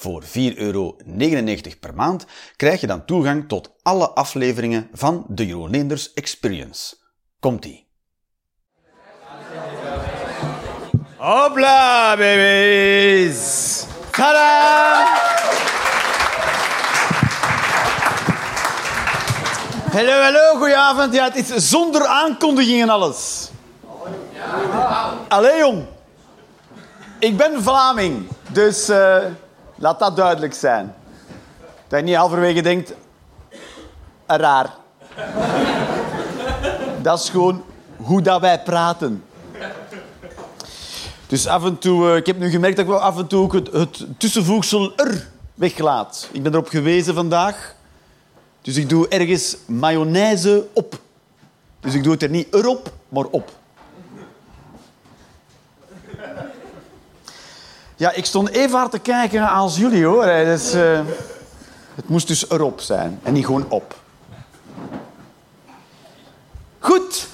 Voor 4,99 euro per maand krijg je dan toegang tot alle afleveringen van de Jeroen Leenders Experience. Komt-ie. Hopla, baby's! Tada! Hallo, hallo, goedenavond. Ja, het is zonder aankondiging en alles. Allee, jong. Ik ben Vlaming, dus eh, laat dat duidelijk zijn. Dat je niet halverwege denkt... Raar. Dat is gewoon hoe dat wij praten. Dus af en toe... eh, Ik heb nu gemerkt dat ik wel af en toe ook het, het tussenvoegsel er weglaat. Ik ben erop gewezen vandaag. Dus ik doe ergens mayonaise op. Dus ik doe het er niet erop, maar op. Ja, ik stond even hard te kijken als jullie, hoor. Dus, eh, het moest dus erop zijn en niet gewoon op. Goed.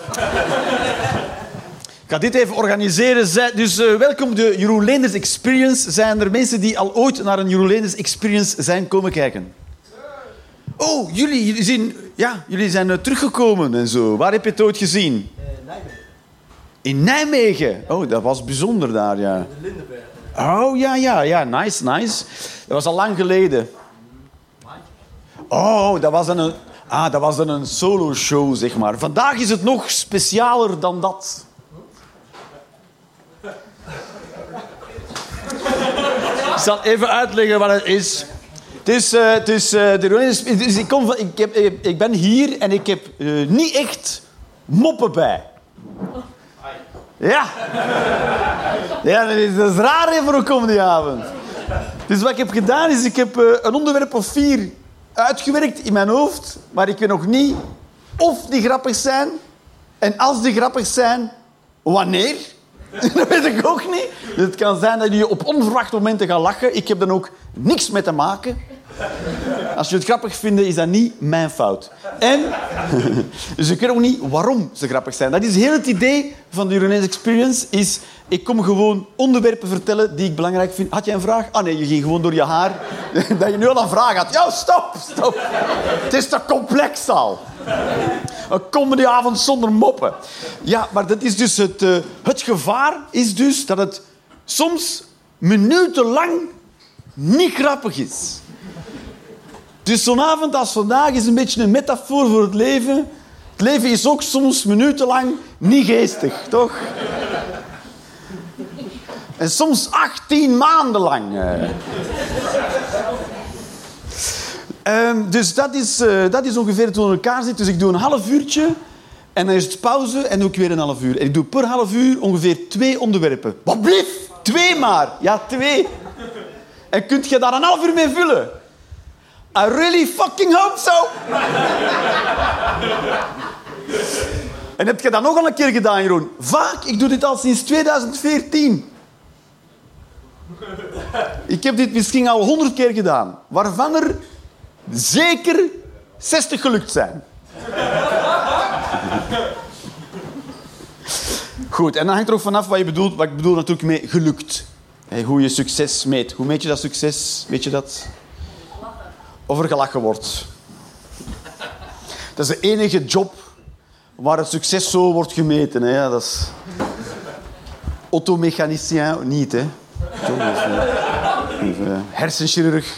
Ik ga dit even organiseren. Dus eh, welkom de Jeroen Leenders Experience. Zijn er mensen die al ooit naar een Jeroen Leenders Experience zijn komen kijken? Oh, jullie, jullie, zijn, ja, jullie zijn eh, teruggekomen en zo. Waar heb je het ooit gezien? In Nijmegen. Oh, dat was bijzonder daar, ja. Oh, ja, ja, ja. Nice, nice. Dat was al lang geleden. Oh, dat was dan een, ah, dat was een solo-show, zeg maar. Vandaag is het nog specialer dan dat. Ik zal even uitleggen wat het is. Het is, eh, het is eh, de dus ik, kom van, ik, heb, ik ben hier en ik heb eh, niet echt moppen bij. Ja. Ja, dat is, dat is raar hè, voor een. Dus wat ik heb gedaan is, ik heb eh, een onderwerp of vier uitgewerkt in mijn hoofd, maar ik weet nog niet of die grappig zijn en als die grappig zijn, wanneer. Dat weet ik ook niet. Dus het kan zijn dat je op onverwachte momenten gaat lachen. Ik heb dan ook niks mee te maken. Als je het grappig vindt, is dat niet mijn fout. En, dus ik weet ook niet waarom ze grappig zijn. Dat is heel het idee van de Uranese Experience. Is, ik kom gewoon onderwerpen vertellen die ik belangrijk vind. Had jij een vraag? Ah nee, je ging gewoon door je haar. Dat je nu al een vraag had. Ja, stop, stop. Het is te complex al. Een comedyavond zonder moppen. Ja, maar dat is dus het, eh, het gevaar is dus dat het soms minutenlang niet grappig is. Dus zo'n avond als vandaag is een beetje een metafoor voor het leven. Het leven is ook soms minutenlang niet geestig, toch? En soms 18 maanden lang. eh. Ehm, dus dat is, eh, dat is ongeveer we in elkaar zitten. Dus ik doe een half uurtje en dan is het pauze en doe ik weer een half uur. En ik doe per half uur ongeveer twee onderwerpen. Wat blieft? Twee maar. Ja, twee. En kunt je daar een half uur mee vullen? I really fucking hope so. en heb je dat nog al een keer gedaan, Jeroen? Vaak. Ik doe dit al sinds 2014. Ik heb dit misschien al honderd keer gedaan. Waarvan er zeker 60 gelukt zijn. Goed, en dan hangt er ook vanaf wat je bedoelt. Wat ik bedoel natuurlijk mee gelukt. Hoe je succes meet. Hoe meet je dat succes? Weet je dat? Of er gelachen wordt. Dat is de enige job waar het succes zo wordt gemeten. Hè. Dat is... Automechanicien niet, hè. Hersenchirurg.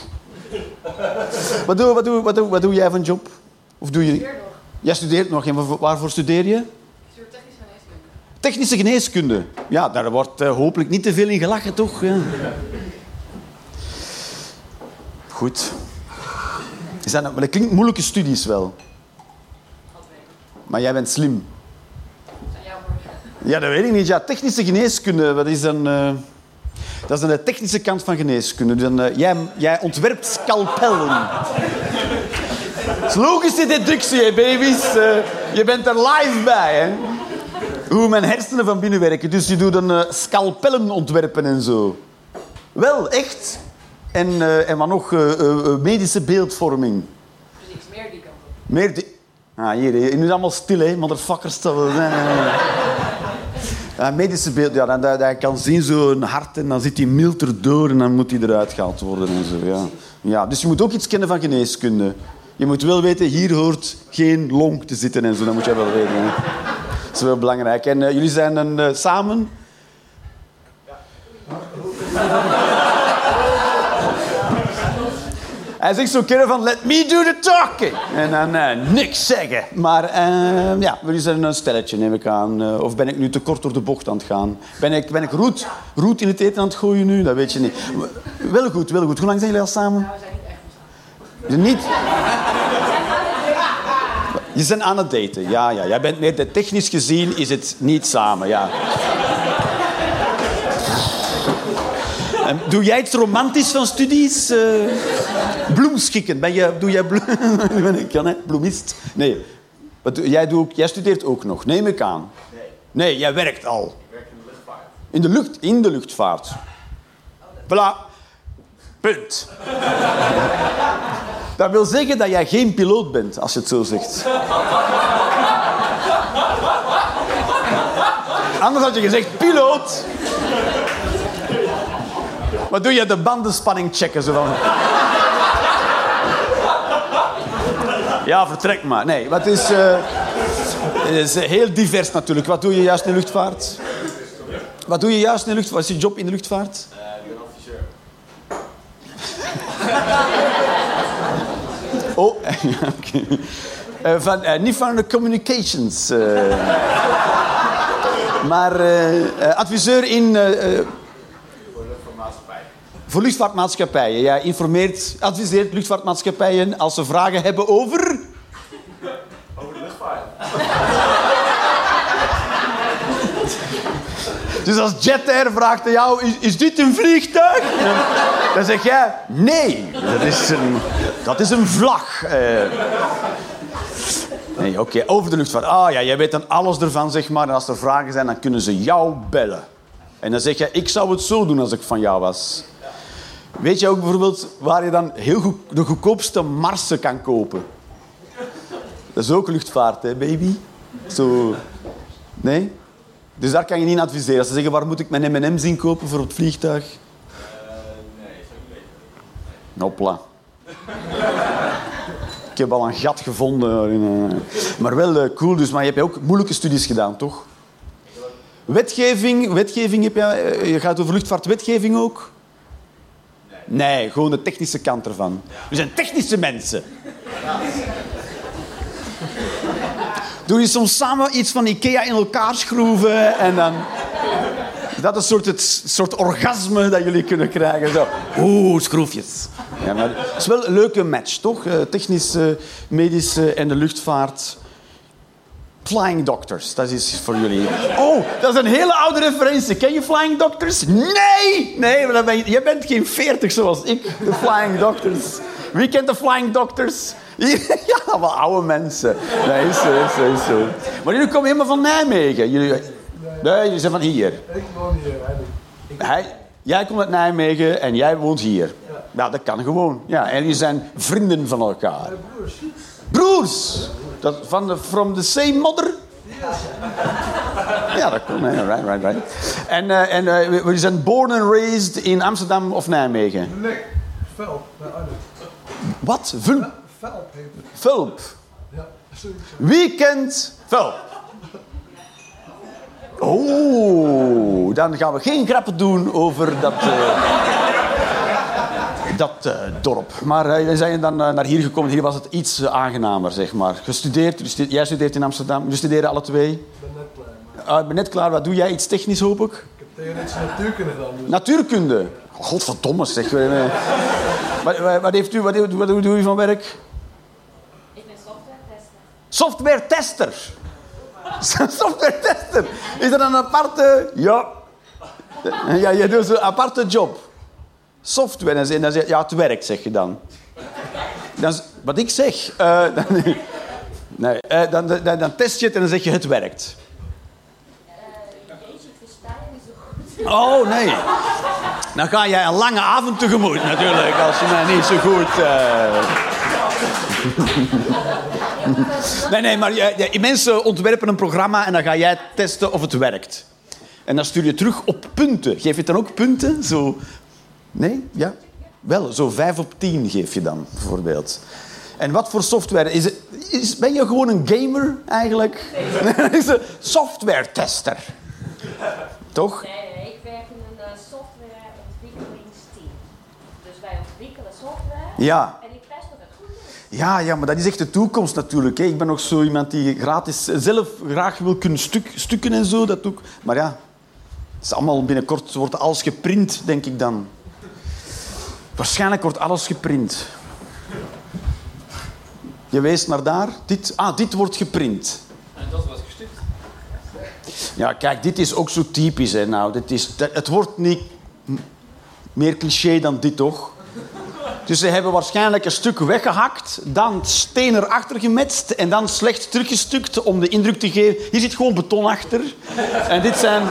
Wat doe, wat, doe, wat, doe, wat doe jij van job? Of doe je... Jij studeert nog. En waar- waarvoor studeer je? Technische geneeskunde. Ja, daar wordt eh, hopelijk niet te veel in gelachen, toch? Ja. Goed. Nou- maar dat klinkt moeilijke studies wel. Maar jij bent slim. Ja, dat weet ik niet. Ja, technische geneeskunde, wat is dan... eh, dat is dan de technische kant van geneeskunde. Dus dan, eh, jij, jij ontwerpt scalpellen. Het is logische deductie, baby's. Eh, je bent er live bij, hè. Hoe mijn hersenen van binnen werken. Dus je doet een uh, scalpellen ontwerpen en zo. Wel, echt. En, uh, en wat nog? medische beeldvorming. Dus iets meer die kant op. Meer die... Ah, hier, je is allemaal stil, hè, motherfuckers. Ja, medische beeld, ja, dan, dat, dat kan zien zo'n hart en dan zit die mild erdoor en dan moet hij eruit gehaald worden en zo. Ja. Ja, dus je moet ook iets kennen van geneeskunde. Je moet wel weten, hier hoort geen long te zitten en zo. Dat moet je wel weten. Hè. Dat is wel belangrijk. En uh, jullie zijn dan uh, samen? Hij zegt zo'n keer van, let me do the talking. En dan uh, niks zeggen. Maar uh, ja, zijn een stelletje, neem ik aan. Uh, of ben ik nu te kort door de bocht aan het gaan? Ben ik, ben ik roet, roet in het eten aan het gooien nu? Dat weet je niet. Wel goed, wel goed. Hoe lang zijn jullie al samen? Nou, we zijn niet echt Je niet? Je bent aan het daten, ja, ja. Jij bent meer, technisch gezien is het niet samen, ja. En doe jij iets romantisch van studies? Uh, bloemschikken. Ben je, doe jij bloem... ben ik, hè? Bloemist? Nee. Wat, jij, doe, jij studeert ook nog, neem ik aan. Nee. Nee, jij werkt al. Ik werk in de luchtvaart. In de lucht, in de luchtvaart. Voilà. Punt. Dat wil zeggen dat jij geen piloot bent, als je het zo zegt. Anders had je gezegd piloot. Wat doe je? De bandenspanning checken. Zo dan. Ja, vertrek maar. Nee, wat is, uh, is heel divers natuurlijk. Wat doe je juist in de luchtvaart? Wat doe je juist in de luchtvaart? Wat is je job in de luchtvaart? Uh, ik ben adviseur. Oh, okay. uh, van, uh, niet van de communications. Maar adviseur in... voor luchtvaartmaatschappijen. Jij informeert, adviseert luchtvaartmaatschappijen als ze vragen hebben over... Over de luchtvaart. Dus als Jet Air vraagt aan jou, is, is dit een vliegtuig? Dan zeg jij, nee, dat is een, dat is een vlag. Uh, nee, oké, okay, over de luchtvaart. Ah ja, jij weet dan alles ervan, zeg maar. En als er vragen zijn, dan kunnen ze jou bellen. En dan zeg je, ik zou het zo doen als ik van jou was. Weet je ook bijvoorbeeld waar je dan heel goed, de goedkoopste Marsen kan kopen? Dat is ook luchtvaart, hè, baby? Zo... Nee? Dus daar kan je niet adviseren. Als ze zeggen, waar moet ik mijn M&M's in kopen voor het vliegtuig? Uh, nee, zou ik weten. Hopla. ik heb al een gat gevonden. Maar wel uh, cool, dus. Maar je hebt ook moeilijke studies gedaan, toch? Wetgeving, wetgeving heb je, je gaat over luchtvaartwetgeving ook? Nee. gewoon de technische kant ervan. We zijn technische mensen. Doe je soms samen iets van Ikea in elkaar schroeven en dan... Dat is een soort, het soort orgasme dat jullie kunnen krijgen. Zo. Oeh, schroefjes. Ja, het is wel een leuke match, toch? Technische, medische en de luchtvaart. Flying Doctors, dat is voor jullie. Oh, dat is een hele oude referentie. Ken je Flying Doctors? Nee! Nee, maar ben je, je bent geen veertig zoals ik, de Flying Doctors. Wie kent de Flying Doctors? Ja, wel oude mensen. Nee, is zo, is zo, is zo. Maar jullie komen helemaal van Nijmegen. Jullie, nee, jullie zijn van hier. Ik woon hier. Hij, jij komt uit Nijmegen en jij woont hier. Ja, ja dat kan gewoon. Ja, en jullie zijn vrienden van elkaar. broers. Broers! Dat, van de, from the same mother? Ja, dat kan. Right, right, right. En, uh, en uh, jullie zijn born and raised in Amsterdam of Nijmegen? Nee, Velp, bij Arnhem. Wat? Vul Velp. Velp. Ja, kent Velp? Oh, dan gaan we geen grappen doen over dat, uh, dat uh, dorp. Maar uh, zijn dan naar hier gekomen. Hier was het iets aangenamer, zeg maar. Gestudeerd, jij studeert in Amsterdam. Jullie studeren alle twee? Ik ben net klaar. Maar ik ben net klaar. Wat doe jij? Iets technisch, hoop ik? ik heb theoretische natuurkunde gedaan. Dus Natuurkunde. Godverdomme, zeg. wat, wat, wat, heeft u, wat, wat, wat doe u van werk? Ik ben software tester. Software tester. Software tester. Is dat een aparte... Ja. Ja, je doet zo'n aparte job. Software. En dan zeg je, ja, het werkt, zeg je dan. dan wat ik zeg. Eh, dan, nee, eh, dan, dan, dan test je het en dan zeg je het werkt. Goed. Oh, nee. Dan ga jij een lange avond tegemoet natuurlijk, als je mij niet zo goed... eh. Nee, nee, maar je- mensen ontwerpen een programma en dan ga jij testen of het werkt. En dan stuur je terug op punten. Geef je het dan ook punten? Zo... Nee? Ja? Wel, zo vijf op tien geef je dan, bijvoorbeeld. En wat voor software? Is het, is, ben je gewoon een gamer, eigenlijk? Nee. is een software-tester. Toch? Nee, nee, ik werk in een eh, softwareontwikkelingsteam. Dus wij ontwikkelen software Ja. en ik test of het goed is. Ja, ja, maar dat is echt de toekomst natuurlijk. Hè. Ik ben nog zo iemand die gratis zelf graag wil kunnen stuk, stukken en zo. Dat ook. Maar ja, het is allemaal binnenkort wordt alles geprint, denk ik dan. Waarschijnlijk wordt alles geprint. Je wees naar daar. Dit, ah, dit wordt geprint. En dat was gestuurd. Ja, kijk, dit is ook zo typisch. Hè. Nou, dit is, het wordt niet meer cliché dan dit, toch? Dus ze hebben waarschijnlijk een stuk weggehakt, dan steen erachter gemetst en dan slecht teruggestukt om de indruk te geven. Hier zit gewoon beton achter. En dit zijn,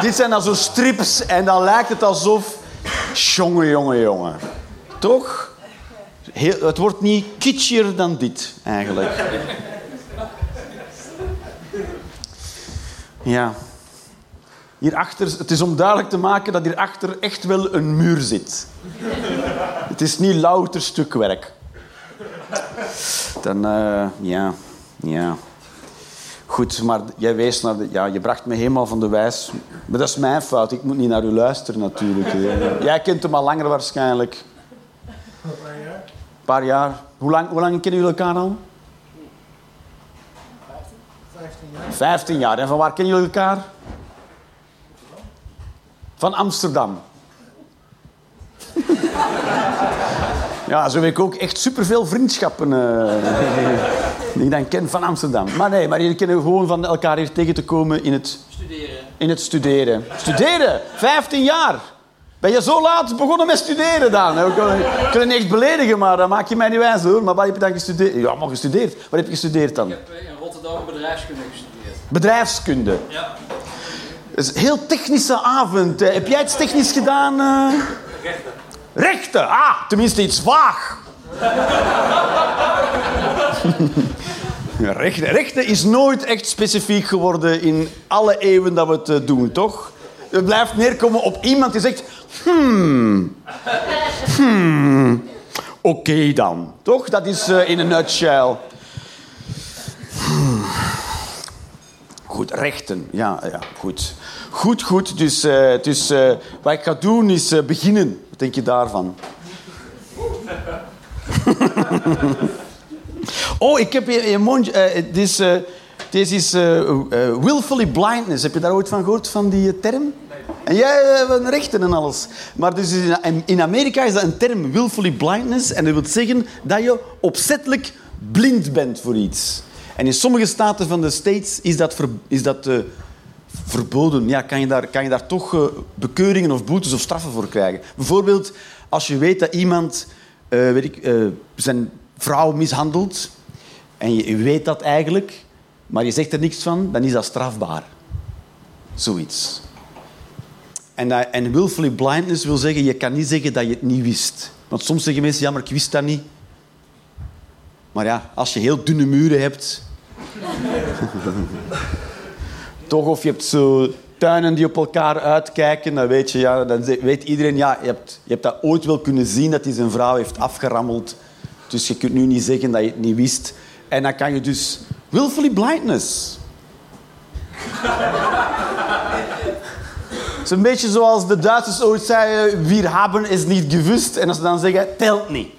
dit zijn dan zo strips en dan lijkt het alsof... Jongen, jongen, jongen. Toch? Heel, het wordt niet kitschier dan dit, eigenlijk. Ja. Hierachter, het is om duidelijk te maken dat hierachter echt wel een muur zit. Het is niet louter stukwerk. Dan, eh, ja, ja. Goed, maar jij wees naar de... Ja, je bracht me helemaal van de wijs. Maar dat is mijn fout. Ik moet niet naar u luisteren, natuurlijk. Jij kent hem al langer waarschijnlijk. Een jaar. Een paar jaar. Hoe lang, hoe lang kennen jullie elkaar al? 15 jaar. 15 jaar. En van waar kennen jullie elkaar? Van Amsterdam. Ja, zo heb ik ook echt superveel vriendschappen eh, die ik dan ken van Amsterdam. Maar nee, maar jullie kennen gewoon van elkaar hier tegen te komen in het, Studeren. in het studeren. Studeren? 15 jaar. Ben je zo laat begonnen met studeren dan? Ik kan ik kan je niet echt beledigen, maar dan maak je mij niet wijs hoor. Maar wat heb je dan gestudeerd? Ja, maar gestudeerd. Wat heb je gestudeerd dan? Ik heb in Rotterdam bedrijfskunde gestudeerd. Bedrijfskunde. Ja. Dat is een heel technische avond. Eh, Heb jij iets technisch gedaan? eh? Rechten. Rechten. Ah, tenminste iets vaag. Rechten. Rechten is nooit echt specifiek geworden in alle eeuwen dat we het eh, doen, toch? Het blijft neerkomen op iemand die zegt... Hmm. Hmm. Oké dan. Toch? Dat is eh, in een nutshell. Goed, rechten. Ja, ja, goed. Goed, goed. Dus, eh, wat ik ga doen is beginnen. Wat denk je daarvan? oh, ik heb een mondje... eh, dit is, eh, dit is eh, eh, willfully blindness. Heb je daar ooit van gehoord, van die eh, term? En jij eh, van rechten en alles. Maar dus in, Amerika is dat een term, willfully blindness. En dat wil zeggen dat je opzettelijk blind bent voor iets. En in sommige staten van de States is dat, ver- is dat eh, verboden. Ja, kan, je daar, kan je daar toch eh, bekeuringen of boetes of straffen voor krijgen. Bijvoorbeeld als je weet dat iemand eh, weet ik, eh, zijn vrouw mishandelt. En je, weet dat eigenlijk, maar je zegt er niks van, dan is dat strafbaar. Zoiets. En, dat- en willfully blindness wil zeggen, je kan niet zeggen dat je het niet wist. Want soms zeggen mensen, ja, maar ik wist dat niet. Maar ja, als je heel dunne muren hebt... toch, of je hebt zo tuinen die op elkaar uitkijken, dan weet, je, ja, dan weet iedereen, ja, je hebt, je hebt dat ooit wel kunnen zien, dat hij zijn vrouw heeft afgerammeld. Dus je kunt nu niet zeggen dat je het niet wist. En dan kan je dus... Willfully blindness. Het is een beetje zoals de Duitsers ooit zeiden, wir haben is niet gewust. En als ze dan zeggen, telt niet.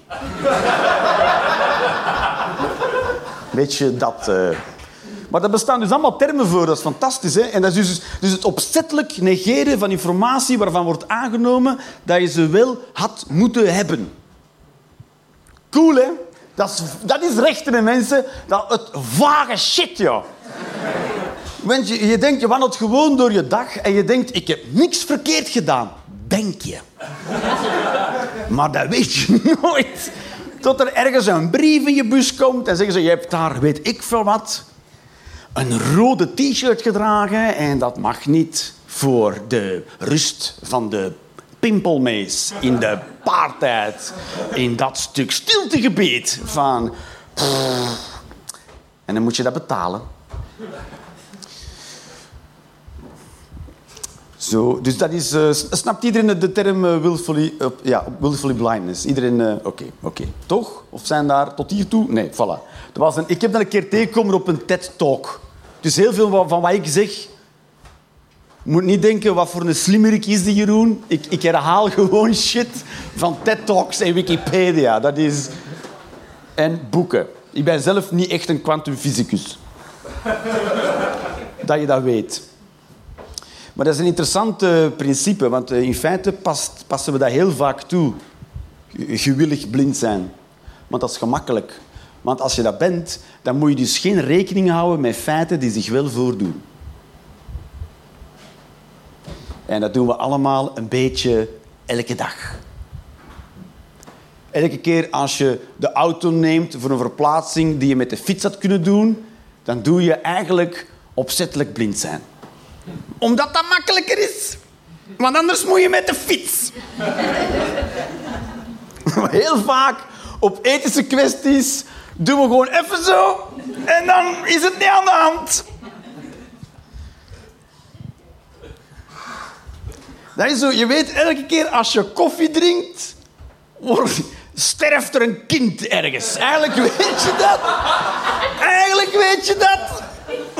Beetje dat. eh. Maar daar bestaan dus allemaal termen voor, dat is fantastisch. Hè? En dat is dus, dus het opzettelijk negeren van informatie waarvan wordt aangenomen dat je ze wel had moeten hebben. Cool, hè? Dat is, dat is rechten, hè, mensen. Dat, het vage shit, joh. Want je, je denkt, je wandelt gewoon door je dag en je denkt, ik heb niks verkeerd gedaan. Denk je. Maar dat weet je nooit. Tot er ergens een brief in je bus komt en zeggen ze, je hebt daar, weet ik veel wat, een rode t-shirt gedragen en dat mag niet voor de rust van de pimpelmees in de paartijd. In dat stuk stiltegebied van... En dan moet je dat betalen. Zo, dus dat is... eh, snapt iedereen de term eh, willfully, eh, ja, willfully blindness? Iedereen... Oké, oké. Toch? Of zijn daar tot hiertoe? Nee, voilà. Was ik heb dat een keer tegengekomen op een TED-talk. Dus heel veel van, wat ik zeg... Moet niet denken, wat voor een slimmerik is die Jeroen. Ik, ik herhaal gewoon shit van TED-talks en Wikipedia. Dat is... En boeken. Ik ben zelf niet echt een kwantumfysicus. dat je dat weet. Maar dat is een interessant principe, want eh, in feite passen we dat heel vaak toe. Ge- Gewillig blind zijn. Want dat is gemakkelijk. Want als je dat bent, dan moet je dus geen rekening houden met feiten die zich wel voordoen. En dat doen we allemaal een beetje elke dag. Elke keer als je de auto neemt voor een verplaatsing die je met de fiets had kunnen doen, dan doe je eigenlijk opzettelijk blind zijn. Omdat dat makkelijker is. Want anders moet je met de fiets. Heel vaak op ethische kwesties doen we gewoon even zo en dan is het niet aan de hand. Dat is zo, je weet elke keer als je koffie drinkt, sterft er een kind ergens. Eigenlijk weet je dat. Eigenlijk weet je dat.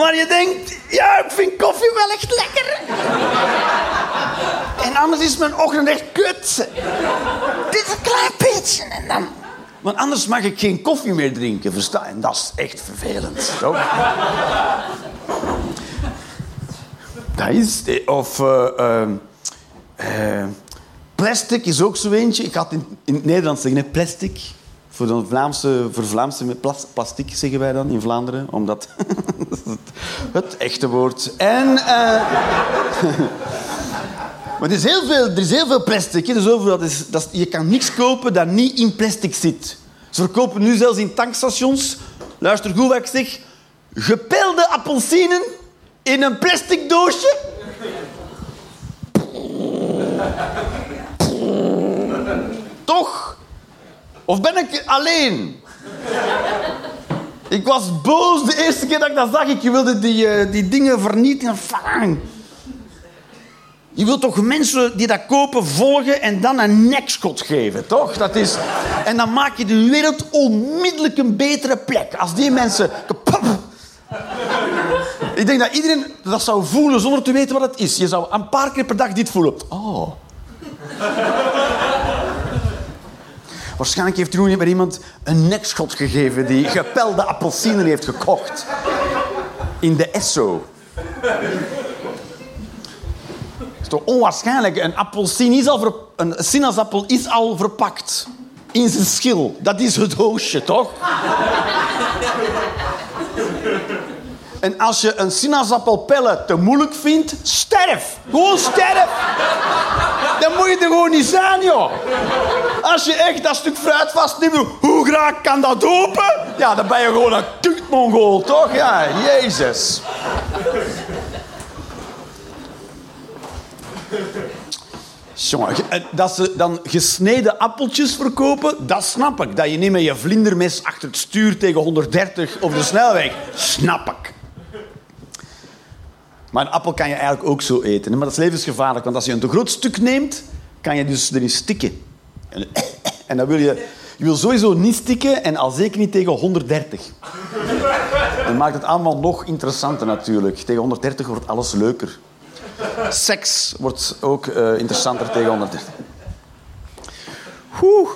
Maar je denkt, ja, ik vind koffie wel echt lekker. En anders is mijn ochtend echt kut. Dit is een klein beetje en dan... Want anders mag ik geen koffie meer drinken, versta je? En dat is echt vervelend, toch? Dat is... Of... eh, eh, eh, plastic is ook zo eentje. Ik had in, in het Nederlands zeggen, plastic. Voor, de Vlaamse, voor Vlaamse plastic zeggen wij dan in Vlaanderen, omdat het, het echte woord. En... eh, maar er is heel veel, er is heel veel plastic. Dus dat is, dat je kan niks kopen dat niet in plastic zit. Ze verkopen nu zelfs in tankstations, luister goed wat ik zeg, gepelde appelsinen in een plastic doosje. Toch? Of ben ik alleen? Ik was boos de eerste keer dat ik dat zag. Ik wilde die, eh, die dingen vernietigen. Je wilt toch mensen die dat kopen volgen en dan een nekschot geven, toch? Dat is... En dan maak je de wereld onmiddellijk een betere plek. Als die mensen... Ik denk dat iedereen dat zou voelen zonder te weten wat het is. Je zou een paar keer per dag dit voelen. Oh. Waarschijnlijk heeft Jeroen bij iemand een nekschot gegeven die gepelde appelsinen heeft gekocht. In de Esso. Het is toch onwaarschijnlijk. Een appelsien is al ver- een sinaasappel is al verpakt. In zijn schil. Dat is het doosje, toch? En als je een sinaasappel pellen te moeilijk vindt, sterf. Gewoon sterf. Dan moet je er gewoon niet zijn, joh. Als je echt dat stuk fruit vastneemt, hoe graag kan dat open? Ja, dan ben je gewoon een kutmongool, toch? Ja, jezus. Jongen, ge- eh, dat ze dan gesneden appeltjes verkopen, dat snap ik. Dat je niet met je vlindermes achter het stuur tegen 130 op de snelweg, snap ik. Maar een appel kan je eigenlijk ook zo eten. Maar dat is levensgevaarlijk, want als je een te groot stuk neemt, kan je dus erin stikken. En, en dan wil je... Je wil sowieso niet stikken en al zeker niet tegen 130. Dat maakt het allemaal nog interessanter natuurlijk. Tegen 130 wordt alles leuker. Seks wordt ook eh, interessanter tegen 130. Oeh.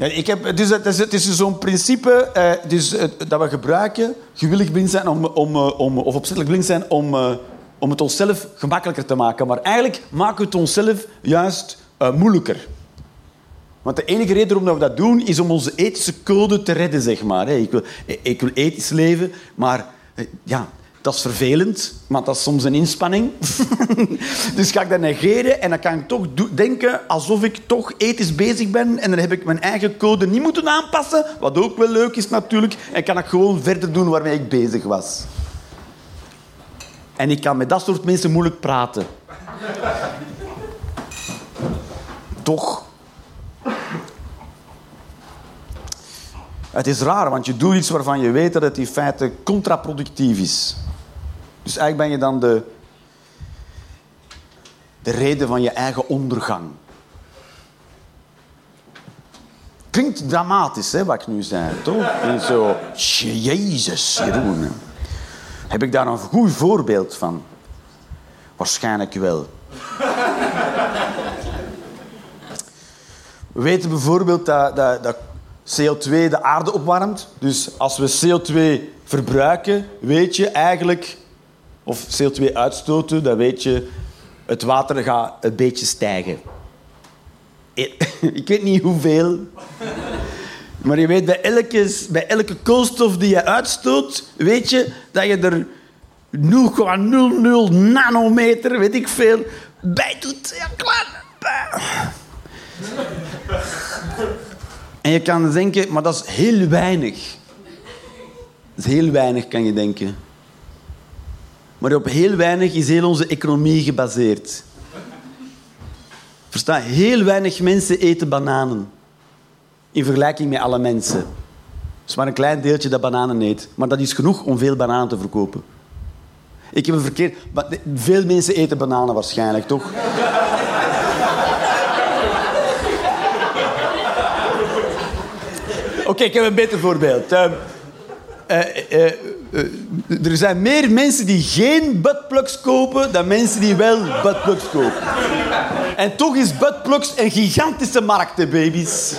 Ja, ik heb, is, het is, het is dus zo'n principe eh, dus, dat we gebruiken, gewillig blind zijn om, om, eh, om, of opzettelijk blind zijn om, eh, om het onszelf gemakkelijker te maken. Maar eigenlijk maken we het onszelf juist moeilijker. Want de enige reden waarom we dat doen, is om onze ethische code te redden, zeg maar. Ik wil, ik wil ethisch leven, maar ja, Dat is vervelend, want dat is soms een inspanning. dus ga ik dat negeren en dan kan ik toch denken alsof ik toch ethisch bezig ben. En dan heb ik mijn eigen code niet moeten aanpassen, wat ook wel leuk is natuurlijk. En kan ik gewoon verder doen waarmee ik bezig was. En ik kan met dat soort mensen moeilijk praten. Toch? Het is raar, want je doet iets waarvan je weet dat het in feite contraproductief is. Dus eigenlijk ben je dan de, de reden van je eigen ondergang. Klinkt dramatisch, hè, wat ik nu zei, toch? En zo, jezus, Jeroen. Heb ik daar een goed voorbeeld van? Waarschijnlijk wel. We weten bijvoorbeeld dat, dat, dat CO2 de aarde opwarmt. Dus als we CO2 verbruiken, weet je eigenlijk... Of CO2 uitstoten, dan weet je... Het water gaat een beetje stijgen. Ik weet niet hoeveel. Maar je weet, bij elke, bij elke koolstof die je uitstoot, weet je dat je er 0,00 nanometer, weet ik veel, bij doet. Ja, klaar. En je kan denken, maar dat is heel weinig. Dat is heel weinig, kan je denken. Maar op heel weinig is heel onze economie gebaseerd. Versta, heel weinig mensen eten bananen. In vergelijking met alle mensen. Het is maar een klein deeltje dat bananen eet. Maar dat is genoeg om veel bananen te verkopen. Ik heb een verkeerd... Veel mensen eten bananen waarschijnlijk, toch? Oké, ik heb een beter voorbeeld. Eh, er zijn meer mensen die geen buttplugs kopen dan mensen die wel buttplugs kopen. En toch is buttplugs een gigantische markt, hè, baby's.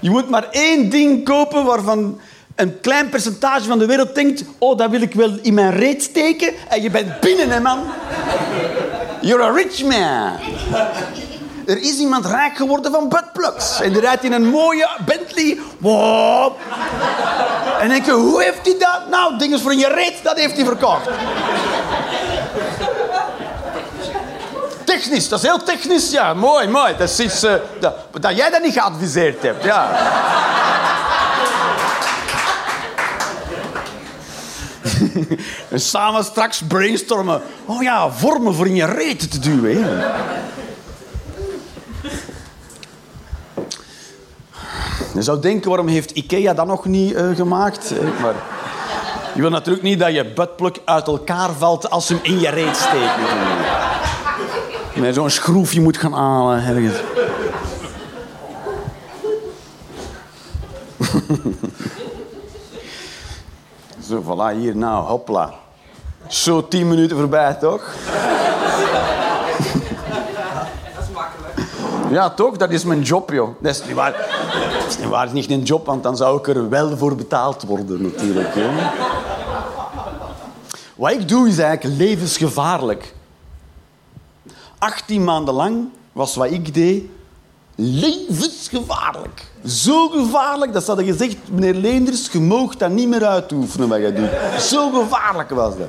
Je moet maar één ding kopen waarvan een klein percentage van de wereld denkt... Oh, dat wil ik wel in mijn reet steken. En je bent binnen, hè, man. You're a rich man. Er is iemand rijk geworden van buttplugs. En die rijdt in een mooie Bentley. Wow. En denk je, hoe heeft hij dat? Nou, dingen voor je reet, dat heeft hij verkocht. Technisch, dat is heel technisch. Ja, mooi, mooi. Dat is iets eh, dat, dat jij dat niet geadviseerd hebt. Ja. en samen straks brainstormen. Oh ja, vormen voor in je reet te duwen. hè. Je zou denken, waarom heeft Ikea dat nog niet eh, gemaakt? Eh, Maar je wil natuurlijk niet dat je buttplug uit elkaar valt als ze hem in je reet steekt. Met zo'n schroefje moet gaan halen ergens. Zo, voilà, hier nou, hopla. Zo tien minuten voorbij, toch? Ja, toch? Dat is mijn job, joh. Dat is niet waar. Niet waar, is niet een job, want dan zou ik er wel voor betaald worden, natuurlijk. Hè. Wat ik doe, is eigenlijk levensgevaarlijk. 18 maanden lang was wat ik deed levensgevaarlijk. Zo gevaarlijk dat ze hadden gezegd, meneer Leenders, je moogt dat niet meer uitoefenen wat je doet. Zo gevaarlijk was dat.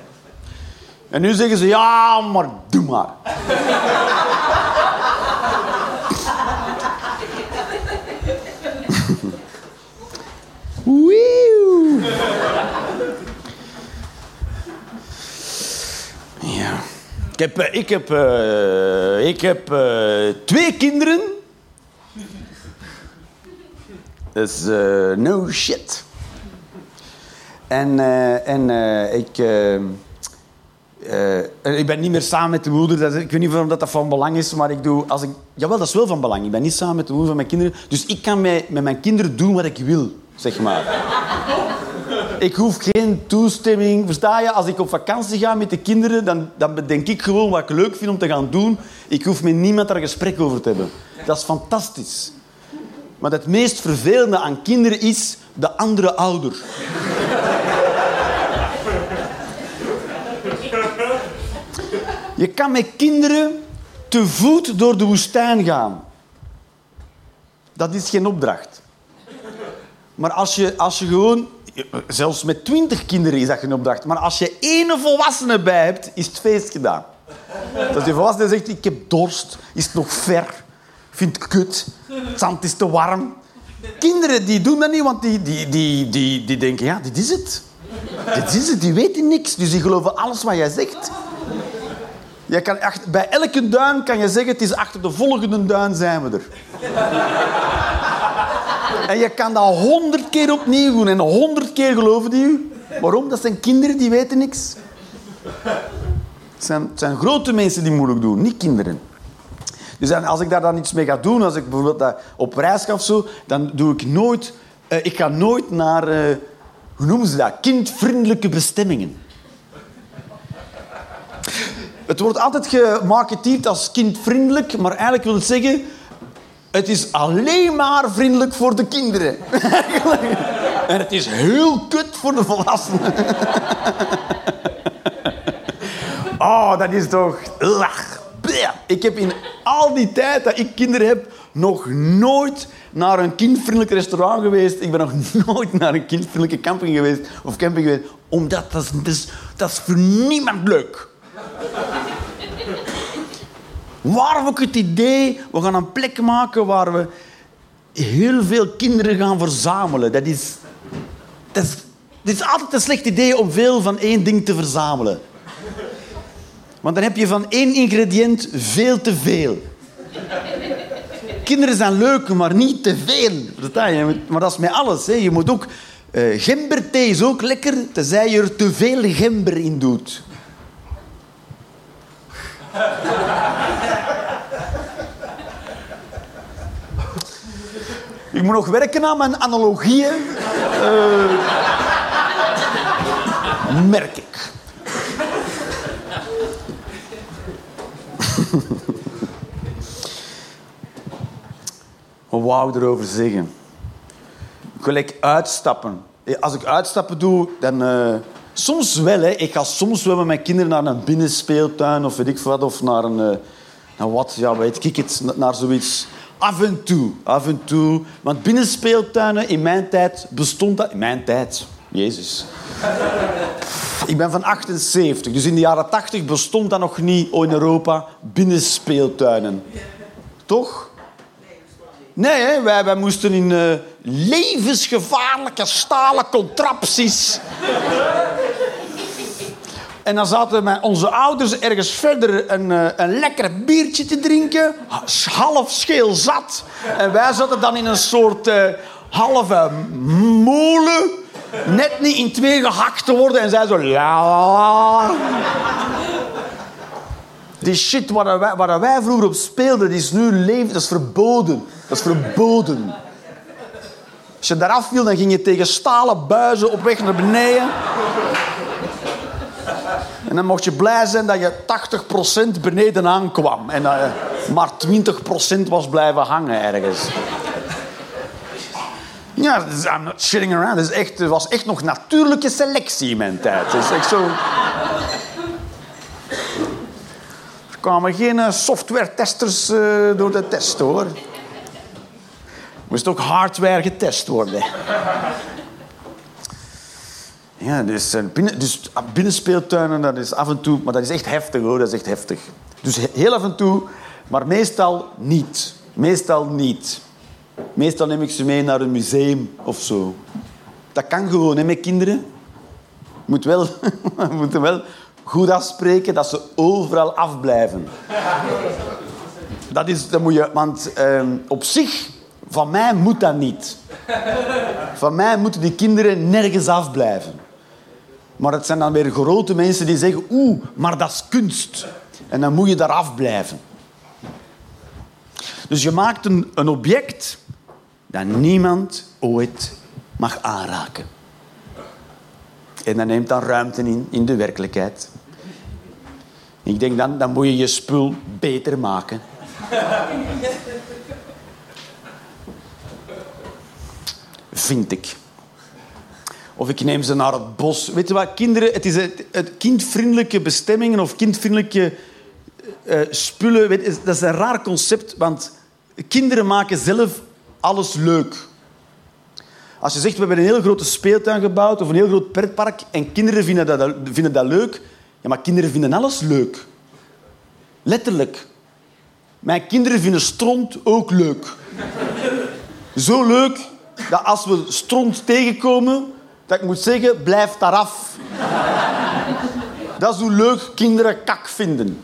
En nu zeggen ze, ja, maar doe maar. Ik heb, eh, ik heb, eh, ik heb eh, twee kinderen. Dat is eh, no shit. En, en ik, ik ben niet meer samen met de moeder. Dat, ik weet niet of dat, dat van belang is, maar ik doe... Als ik, jawel, dat is wel van belang. Ik ben niet samen met de moeder van mijn kinderen. Dus ik kan met, met mijn kinderen doen wat ik wil, zeg maar. Ik hoef geen toestemming. Versta je? Als ik op vakantie ga met de kinderen, dan, dan bedenk ik gewoon wat ik leuk vind om te gaan doen. Ik hoef met niemand daar gesprek over te hebben. Dat is fantastisch. Maar het meest vervelende aan kinderen is de andere ouder. Je kan met kinderen te voet door de woestijn gaan. Dat is geen opdracht. Maar als je, als je gewoon zelfs met twintig kinderen is dat geen opdracht. Maar als je één volwassene bij hebt, is het feest gedaan. Dus die volwassene zegt, ik heb dorst, is het nog ver, vind het kut, het zand is te warm. Kinderen die doen dat niet, want die, die, die, die, die denken, ja, dit is het. Dit is het, die weten niks, dus die geloven alles wat jij zegt. Je kan achter, bij elke duin kan je zeggen, het is achter de volgende duin zijn we er. En je kan dat honderd keer opnieuw doen en honderd keer geloven die u. Waarom? Dat zijn kinderen die weten niks. Het zijn, zijn grote mensen die moeilijk doen, niet kinderen. Dus dan, als ik daar dan iets mee ga doen, als ik bijvoorbeeld dat op reis ga of zo, dan doe ik nooit... eh, ik ga nooit naar... eh, hoe noemen ze dat? Kindvriendelijke bestemmingen. Het wordt altijd gemarketeerd als kindvriendelijk, maar eigenlijk wil het zeggen... Het is alleen maar vriendelijk voor de kinderen. en het is heel kut voor de volwassenen. Oh, dat is toch... Lach. Ik heb in al die tijd dat ik kinderen heb... nog nooit naar een kindvriendelijk restaurant geweest. Ik ben nog nooit naar een kindvriendelijke camping geweest. Of camping geweest. Omdat dat is, dat is, dat is voor niemand leuk. Waarom ook het idee... We gaan een plek maken waar we heel veel kinderen gaan verzamelen. Dat is... Dat is, altijd een slecht idee om veel van één ding te verzamelen. Want dan heb je van één ingrediënt veel te veel. Kinderen zijn leuk, maar niet te veel. Maar dat is met alles. Je moet ook... eh gemberthee is ook lekker, tenzij je er te veel gember in doet. Ik moet nog werken aan mijn analogieën. Eh, merk ik. Wat wou ik erover zeggen? Ik wil ik uitstappen. Als ik uitstappen doe, dan... eh, soms wel, hè. Ik ga soms wel met mijn kinderen naar een binnenspeeltuin of weet ik wat. Of naar een... eh, naar wat, ja, weet ik het. Naar zoiets. Af en toe. Af en toe. Want binnenspeeltuinen, in mijn tijd bestond dat... In mijn tijd? Jezus. Ik ben van 78, dus in de jaren 80 bestond dat nog niet in Europa, binnenspeeltuinen. Toch? Nee, hè? Wij, wij moesten in eh, levensgevaarlijke stalen contrapties. En dan zaten mijn, onze ouders ergens verder een, eh, een lekker biertje te drinken, half scheel zat. En wij zaten dan in een soort eh, halve molen, net niet in twee gehakt te worden. En zij zo... La. Die shit waar wij, wij vroeger op speelden, die is nu leven, dat is verboden. Dat is verboden. Als je daaraf viel, dan ging je tegen stalen buizen op weg naar beneden. En dan mocht je blij zijn dat je 80% beneden aankwam. En maar 20% was blijven hangen ergens. Ja, I'm not shitting around. Is echt, het was echt nog natuurlijke selectie in mijn tijd. Het is echt zo... Er kwamen geen eh, software-testers eh, door de test, hoor. Moest ook hardware getest worden. Ja, dus, eh, binnen, dus binnenspeeltuinen, dat is af en toe... Maar dat is echt heftig, hoor. Dat is echt heftig. Dus he- heel af en toe, maar meestal niet. Meestal niet. Meestal neem ik ze mee naar een museum of zo. Dat kan gewoon, hè, met kinderen. Moet wel, we moeten wel goed afspreken dat ze overal afblijven. Dat is, dat moet je, want ehm, op zich, van mij moet dat niet. Van mij moeten die kinderen nergens afblijven. Maar het zijn dan weer grote mensen die zeggen, oeh, maar dat is kunst. En dan moet je daar afblijven. Dus je maakt een, een object dat niemand ooit mag aanraken. En dat neemt dan ruimte in, in de werkelijkheid. Ik denk dan, dan moet je je spul beter maken. Vind ik. Of ik neem ze naar het bos. Weet je wat, kinderen, het is het, het kindvriendelijke bestemmingen of kindvriendelijke eh, spullen. Weet, dat is een raar concept, want kinderen maken zelf alles leuk. Als je zegt, we hebben een heel grote speeltuin gebouwd of een heel groot pretpark en kinderen vinden dat, vinden dat leuk. Ja, maar kinderen vinden alles leuk. Letterlijk. Mijn kinderen vinden stront ook leuk. Zo leuk dat als we stront tegenkomen, dat ik moet zeggen, blijf daar af. Dat is hoe leuk kinderen kak vinden.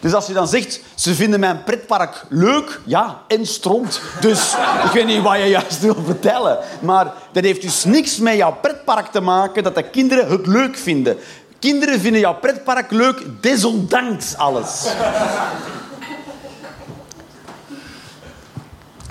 Dus als je dan zegt, ze vinden mijn pretpark leuk, ja, en stront. Dus ik weet niet wat je juist wil vertellen. Maar dat heeft dus niks met jouw pretpark te maken dat de kinderen het leuk vinden. Kinderen vinden jouw pretpark leuk, desondanks alles.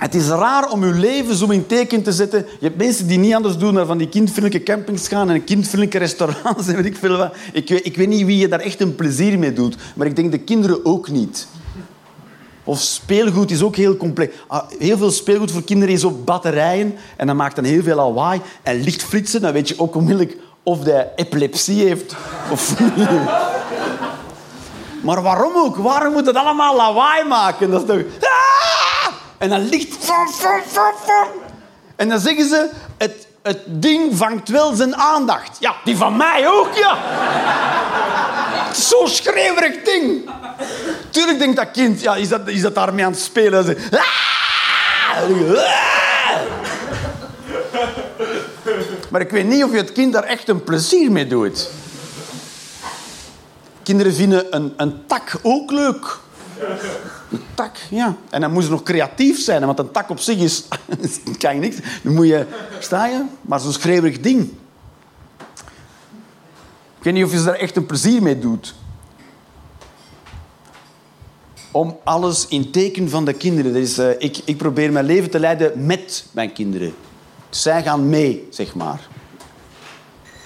Het is raar om je leven zo in teken te zetten. Je hebt mensen die niet anders doen dan van die kindvriendelijke campings gaan en kindvriendelijke restaurants en weet ik veel wat. Ik weet, ik weet niet wie je daar echt een plezier mee doet, maar ik denk de kinderen ook niet. Of speelgoed is ook heel complex. Ah, Heel veel speelgoed voor kinderen is op batterijen en dat maakt dan heel veel lawaai en lichtflitsen. Dan weet je ook onmiddellijk of hij epilepsie heeft of niet. Maar waarom ook? Waarom moet het allemaal lawaai maken? Dat is toch... En dan ligt... En dan zeggen ze... Het, het ding vangt wel zijn aandacht. Ja, die van mij ook, ja. Zo'n schreeuwerig ding. Tuurlijk denkt dat kind... Ja, is dat, is dat daarmee aan het spelen? Maar ik weet niet of je het kind daar echt een plezier mee doet. Kinderen vinden een, een tak ook leuk. Een tak, ja. En dan moet ze nog creatief zijn, want een tak op zich is... kan je niks. Dan moet je... Sta je? Maar zo'n schreeuwerig ding. Ik weet niet of je ze daar echt een plezier mee doet. Om alles in teken van de kinderen. Dus, ik, ik probeer mijn leven te leiden met mijn kinderen. Zij gaan mee, zeg maar.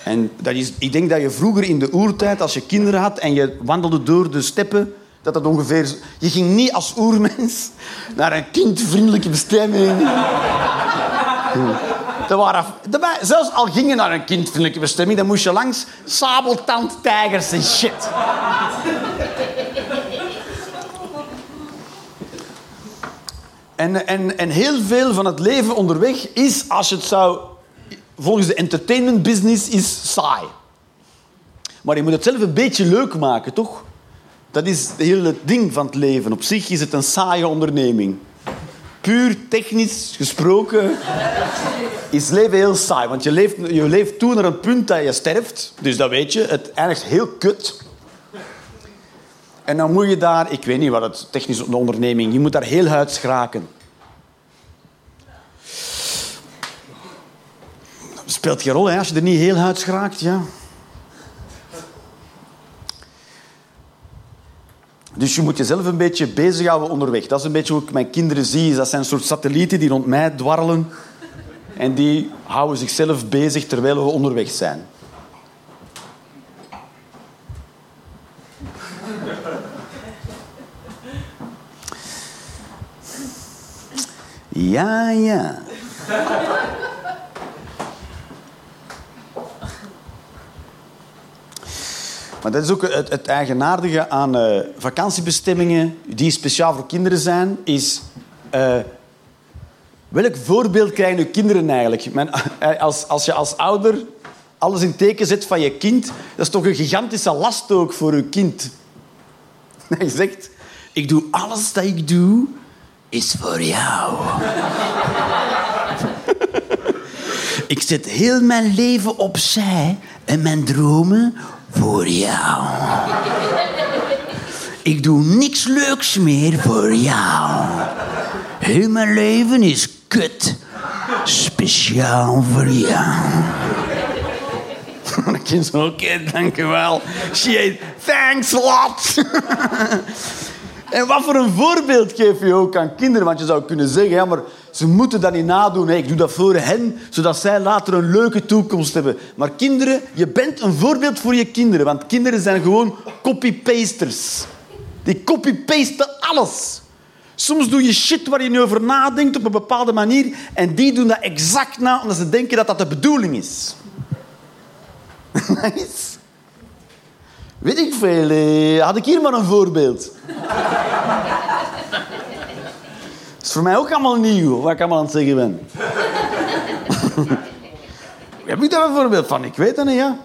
En dat is, ik denk dat je vroeger in de oertijd, als je kinderen had en je wandelde door de steppen, dat dat ongeveer... Je ging niet als oermens naar een kindvriendelijke bestemming. Dat waren, zelfs al ging je naar een kindvriendelijke bestemming, dan moest je langs sabeltandtijgers en shit. En, en, en heel veel van het leven onderweg is, als je het zou... Volgens de entertainment business is saai. Maar je moet het zelf een beetje leuk maken, toch? Dat is het hele ding van het leven. Op zich is het een saaie onderneming. Puur technisch gesproken is leven heel saai. Want je leeft, je leeft toe naar een punt dat je sterft. Dus dat weet je. Het eindigt heel kut. En dan moet je daar... Ik weet niet wat het technisch de onderneming... Je moet daar heel huids geraken. speelt geen rol hè, als je er niet heel huids geraakt. Ja. Dus je moet jezelf een beetje bezighouden onderweg. Dat is een beetje hoe ik mijn kinderen zie. Dat zijn een soort satellieten die rond mij dwarrelen. En die houden zichzelf bezig terwijl we onderweg zijn. Ja, ja. Maar dat is ook het, het eigenaardige aan eh, vakantiebestemmingen die speciaal voor kinderen zijn, is... eh, welk voorbeeld krijgen uw kinderen eigenlijk? Eh, als, als je als ouder alles in teken zet van je kind, dat is toch een gigantische last ook voor uw kind. Je zegt, ik doe alles dat ik doe, is voor jou. ik zet heel mijn leven opzij en mijn dromen voor jou. Ik doe niks leuks meer voor jou. Heel mijn leven is kut. Speciaal voor jou. Zo, oké, dankjewel. Shit, thanks lot. En wat voor een voorbeeld geef je ook aan kinderen? Want je zou kunnen zeggen, ja, maar ze moeten dat niet nadoen. Ik doe dat voor hen, zodat zij later een leuke toekomst hebben. Maar kinderen, je bent een voorbeeld voor je kinderen. Want kinderen zijn gewoon copy-pasters. Die copy-pasten alles. Soms doe je shit waar je niet over nadenkt op een bepaalde manier. En die doen dat exact na, omdat ze denken dat dat de bedoeling is. Weet ik veel. eh, Had ik hier maar een voorbeeld. Voor mij ook allemaal nieuw, wat ik allemaal aan het zeggen ben. Heb ik daar een voorbeeld van? Ik weet dat niet, ja.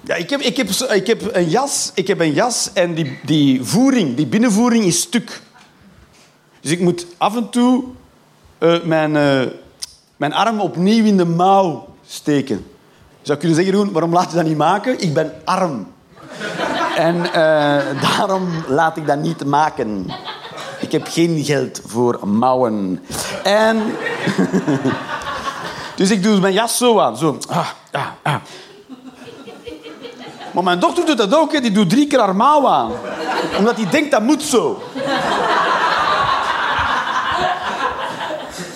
Ja, ik heb, ik heb, ik heb een jas, ik heb een jas en die, die voering, die binnenvoering is stuk. Dus ik moet af en toe eh, mijn, eh, mijn arm opnieuw in de mouw steken. Je zou kunnen zeggen, waarom laat je dat niet maken? Ik ben arm. En eh, daarom laat ik dat niet maken. Ik heb geen geld voor mouwen. En... dus ik doe mijn jas zo aan. Zo. Ah, ah, ah. Maar mijn dochter doet dat ook. Hè. Die doet drie keer haar mouw aan. Omdat die denkt, dat moet zo.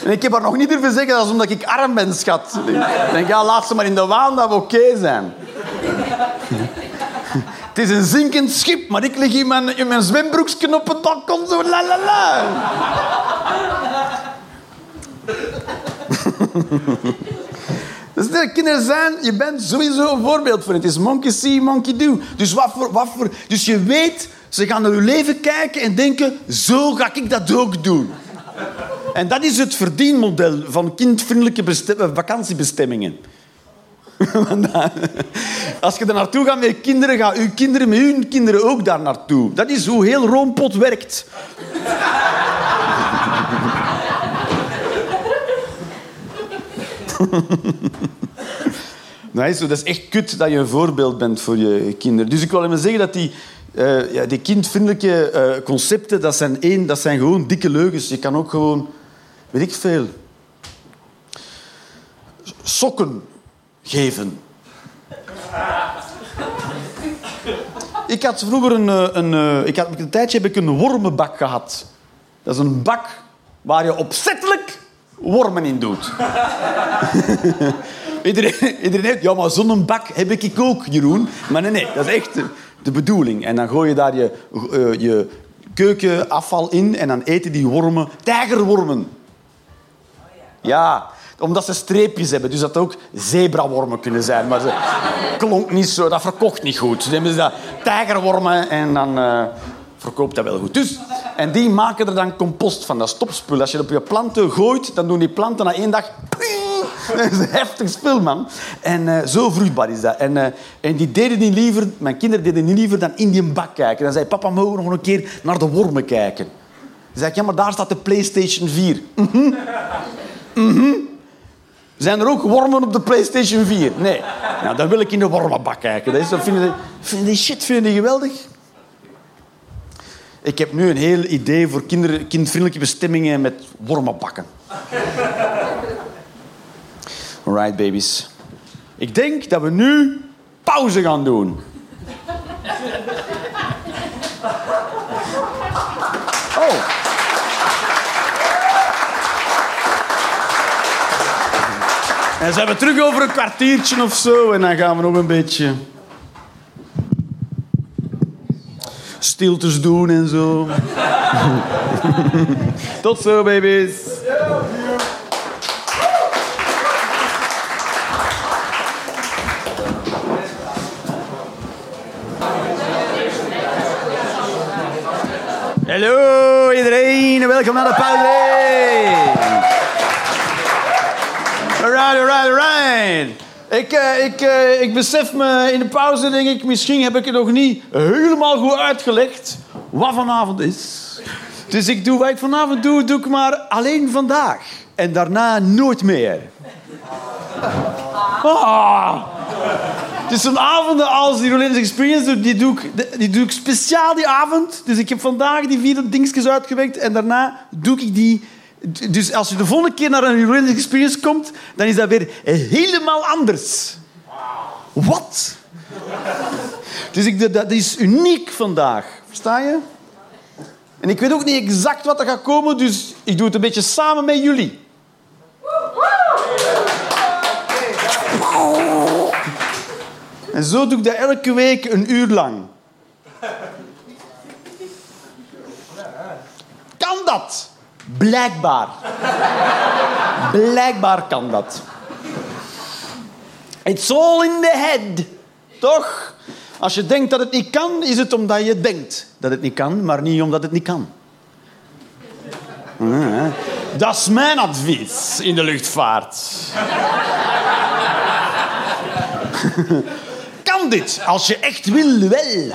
En ik heb haar nog niet durven zeggen, dat is omdat ik arm ben, schat. Ik denk, ja, laat ze maar in de waan dat we oké zijn. Het is een zinkend schip, maar ik lig in mijn, in mijn zwembroekje op het balkon zo la la la. Dus de kinderen zijn, je bent sowieso een voorbeeld voor. Het is monkey see, monkey do. Dus, wat voor, wat voor, dus je weet, ze gaan naar je leven kijken en denken, zo ga ik dat ook doen. En dat is het verdienmodel van kindvriendelijke bestem- vakantiebestemmingen. Als je er naartoe gaat met je kinderen, gaan uw kinderen met hun kinderen ook daar naartoe. Dat is hoe heel Roompot werkt. Nee, zo, dat is echt kut dat je een voorbeeld bent voor je kinderen. Dus ik wil even zeggen dat die, eh, ja, die kindvriendelijke eh, concepten, dat zijn, één, dat zijn gewoon dikke leugens. Je kan ook gewoon, weet ik veel, sokken geven. Ik had vroeger een, eh, een, eh, ik had, een tijdje heb ik een wormenbak gehad. Dat is een bak waar je opzettelijk wormen in doet. Iedereen, iedereen. Ja, maar zo'n bak heb ik ook, Jeroen. Maar nee, nee, dat is echt de, de bedoeling. En dan gooi je daar je, eh, je keukenafval in en dan eten die wormen tijgerwormen. Ja, omdat ze streepjes hebben. Dus dat ook zebrawormen kunnen zijn. Maar ze klonk niet zo, dat verkocht niet goed. Dus hebben ze dat tijgerwormen en dan eh, verkoopt dat wel goed. Dus, en die maken er dan compost van, dat stopspul. Als je dat op je planten gooit, dan doen die planten na één dag... Dat is een heftig spul, man. En eh, zo vruchtbaar is dat. En, eh, en die deden niet liever, mijn kinderen deden niet liever dan in die bak kijken. Dan zei papa, mogen we nog een keer naar de wormen kijken? Dan zei ik, ja, maar daar staat de PlayStation 4. Zijn er ook wormen op de PlayStation 4? Nee. Nou, dan wil ik in de wormenbak kijken. Dat is, dat vinden, vinden die shit die geweldig. Ik heb nu een heel idee voor kinder, kindvriendelijke bestemmingen met wormenbakken. Alright, babies. Ik denk dat we nu pauze gaan doen. Oh. En zijn we terug over een kwartiertje of zo en dan gaan we nog een beetje stiltes doen en zo. Tot zo, baby's. Hallo iedereen, welkom naar de pauze. Alright, alright, alright. Ik, eh, ik, eh, ik besef me in de pauze, denk ik, misschien heb ik het nog niet helemaal goed uitgelegd wat vanavond is. Dus ik doe wat ik vanavond doe, doe ik maar alleen vandaag. En daarna nooit meer. Ah. Dus zo'n avonden als die Rollins Experience, die doe, ik, die doe ik speciaal die avond. Dus ik heb vandaag die vier dingetjes uitgewerkt en daarna doe ik die... Dus als je de volgende keer naar een Rollins Experience komt, dan is dat weer helemaal anders. Wat? Dus ik, dat is uniek vandaag. Versta je? En ik weet ook niet exact wat er gaat komen, dus ik doe het een beetje samen met jullie. En zo doe ik dat elke week een uur lang. Kan dat? Blijkbaar. Blijkbaar kan dat. It's all in the head. Toch? Als je denkt dat het niet kan, is het omdat je denkt dat het niet kan, maar niet omdat het niet kan. Dat is mijn advies in de luchtvaart. kan dit, als je echt wil, wel.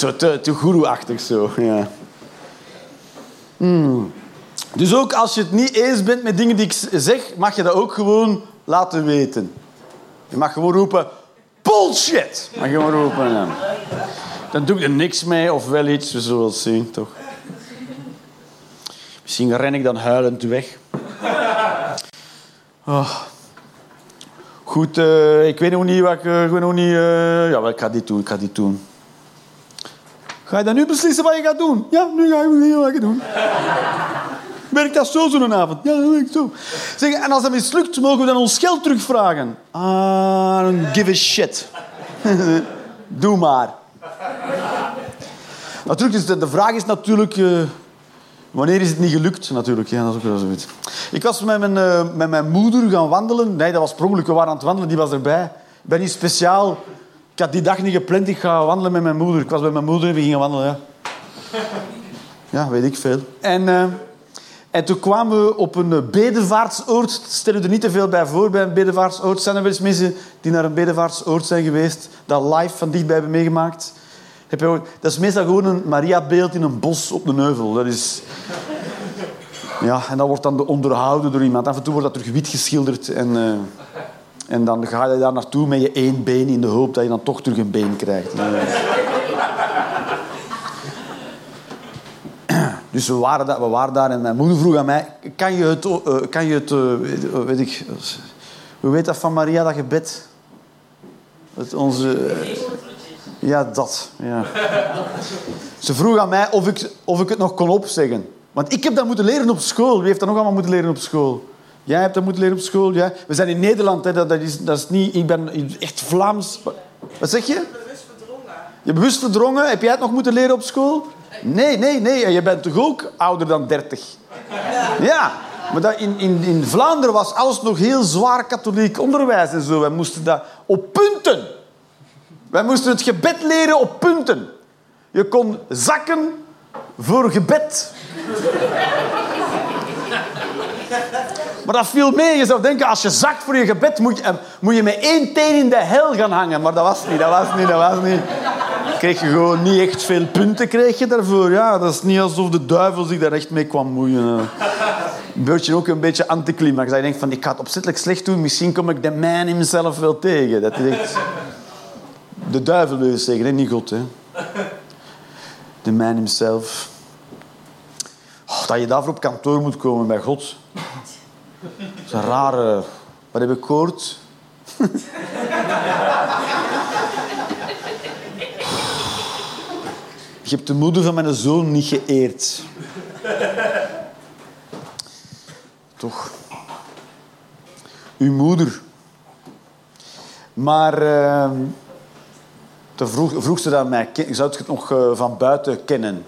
zo te, te goeroe-achtig zo, ja. Hmm. Dus ook als je het niet eens bent met dingen die ik zeg, mag je dat ook gewoon laten weten. Je mag gewoon roepen, bullshit. Mag je gewoon roepen, ja. Dan doe ik er niks mee of wel iets, we zullen het zien, toch? Misschien ren ik dan huilend weg. Oh. Goed, eh, ik weet nog niet wat ik, eh, ik weet nog niet... eh, ja, ik ga dit doen, ik ga dit doen. Ga je dan nu beslissen wat je gaat doen? Ja, nu ga ik beslissen wat ik doen. Werkt dat zo zo'n avond? Ja, dat werkt zo. Zeg, en als dat mislukt, mogen we dan ons geld terugvragen? Ah, don't give a shit. Doe maar. Natuurlijk, is de, vraag is natuurlijk... eh, wanneer is het niet gelukt? Natuurlijk, ja, dat is ook wel zoiets. Ik was met mijn, eh, met mijn moeder gaan wandelen. Nee, dat was per. We waren aan het wandelen, die was erbij. Ik ben niet speciaal... Ik had die dag niet gepland, ik ga wandelen met mijn moeder. Ik was bij mijn moeder en we gingen wandelen, ja. Ja, weet ik veel. En, eh, en toen kwamen we op een bedevaartsoord. Stel je er niet te veel bij voor bij een bedevaartsoord. Zijn er wel eens mensen die naar een bedevaartsoord zijn geweest, dat live van dichtbij hebben meegemaakt? Heb je Dat is meestal gewoon een Maria-beeld in een bos op een heuvel. Dat is... Ja, en dat wordt dan onderhouden door iemand. Af en toe wordt dat terug wit geschilderd. En, eh, en dan ga je daar naartoe met je één been in de hoop dat je dan toch terug een been krijgt. Dus we waren, daar, we waren daar en mijn moeder vroeg aan mij... Kan je het... eh, kan je het eh, weet ik... Hoe weet dat van Maria, dat gebed? Het onze... eh, ja, dat. Ja. Ze vroeg aan mij of ik, of ik het nog kon opzeggen. Want ik heb dat moeten leren op school. Wie heeft dat nog allemaal moeten leren op school? Jij hebt dat moeten leren op school. Ja. We zijn in Nederland. Hè. Dat, dat, is, dat is niet... Ik ben echt Vlaams. Wat zeg je? bewust verdrongen. Je bewust verdrongen. Heb jij het nog moeten leren op school? Nee, nee, nee. En je bent toch ook ouder dan 30? Ja. Maar dat in, in, in Vlaanderen was alles nog heel zwaar katholiek onderwijs en zo. Wij moesten dat op punten. Wij moesten het gebed leren op punten. Je kon zakken voor gebed. Maar dat viel mee. Je zou denken, als je zakt voor je gebed, moet je, moet je met één teen in de hel gaan hangen. Maar dat was niet, dat was niet, dat was niet. Kreeg je gewoon niet echt veel punten kreeg je daarvoor. Ja, dat is niet alsof de duivel zich daar echt mee kwam moeien. Een beetje ook een beetje anticlimax. Dat je denkt van, ik ga het opzettelijk slecht doen. Misschien kom ik de man himself wel tegen. Dat echt... De duivel wil je zeggen, hè? niet God. Hè? De man himself. Oh, dat je daarvoor op kantoor moet komen bij God. Dat is een rare... Wat heb ik gehoord? Je hebt de moeder van mijn zoon niet geëerd. Toch? Uw moeder. Maar... toen vroeg, vroeg ze dat mij. "Ken- Zou je het nog eh, van buiten kennen?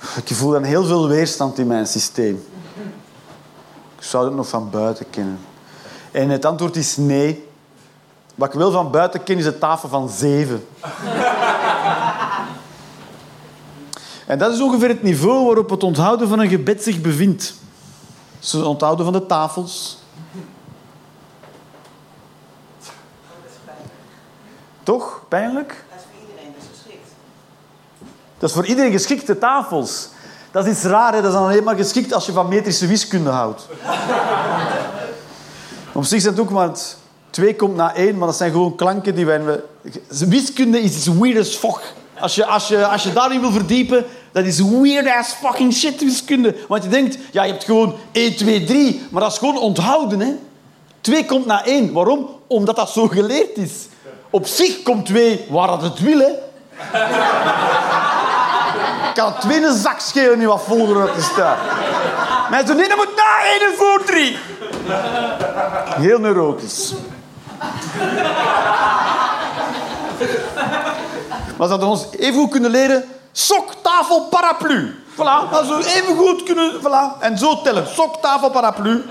Ik voel dan heel veel weerstand in mijn systeem. Ik zou het nog van buiten kennen. En het antwoord is nee. Wat ik wel van buiten ken, is de tafel van zeven. en dat is ongeveer het niveau waarop het onthouden van een gebed zich bevindt. Het onthouden van de tafels. Toch? Pijnlijk? Dat is voor iedereen dus geschikt. Dat is voor iedereen geschikt, de tafels. Dat is iets raar, dat is dan alleen maar geschikt als je van metrische wiskunde houdt. Op zich zijn het ook maar... Twee komt na één, maar dat zijn gewoon klanken die wij... Wiskunde is weird as fuck. Als je, als, je, als je daarin wil verdiepen, dat is weird as fucking shit, wiskunde. Want je denkt, ja, je hebt gewoon 1, 2, 3, maar dat is gewoon onthouden, hè. Twee komt na één. Waarom? Omdat dat zo geleerd is. Op zich komt twee waar dat het wil, hè. Kan twee een zak schelen nu wat volger te staan. Nee, dat moet na één en voor drie. Heel neurotisch. Maar ze hadden ons even goed kunnen leren... Sok, tafel, paraplu. Voilà, dat zou even goed kunnen... Voilà. En zo tellen. Sok, tafel, paraplu.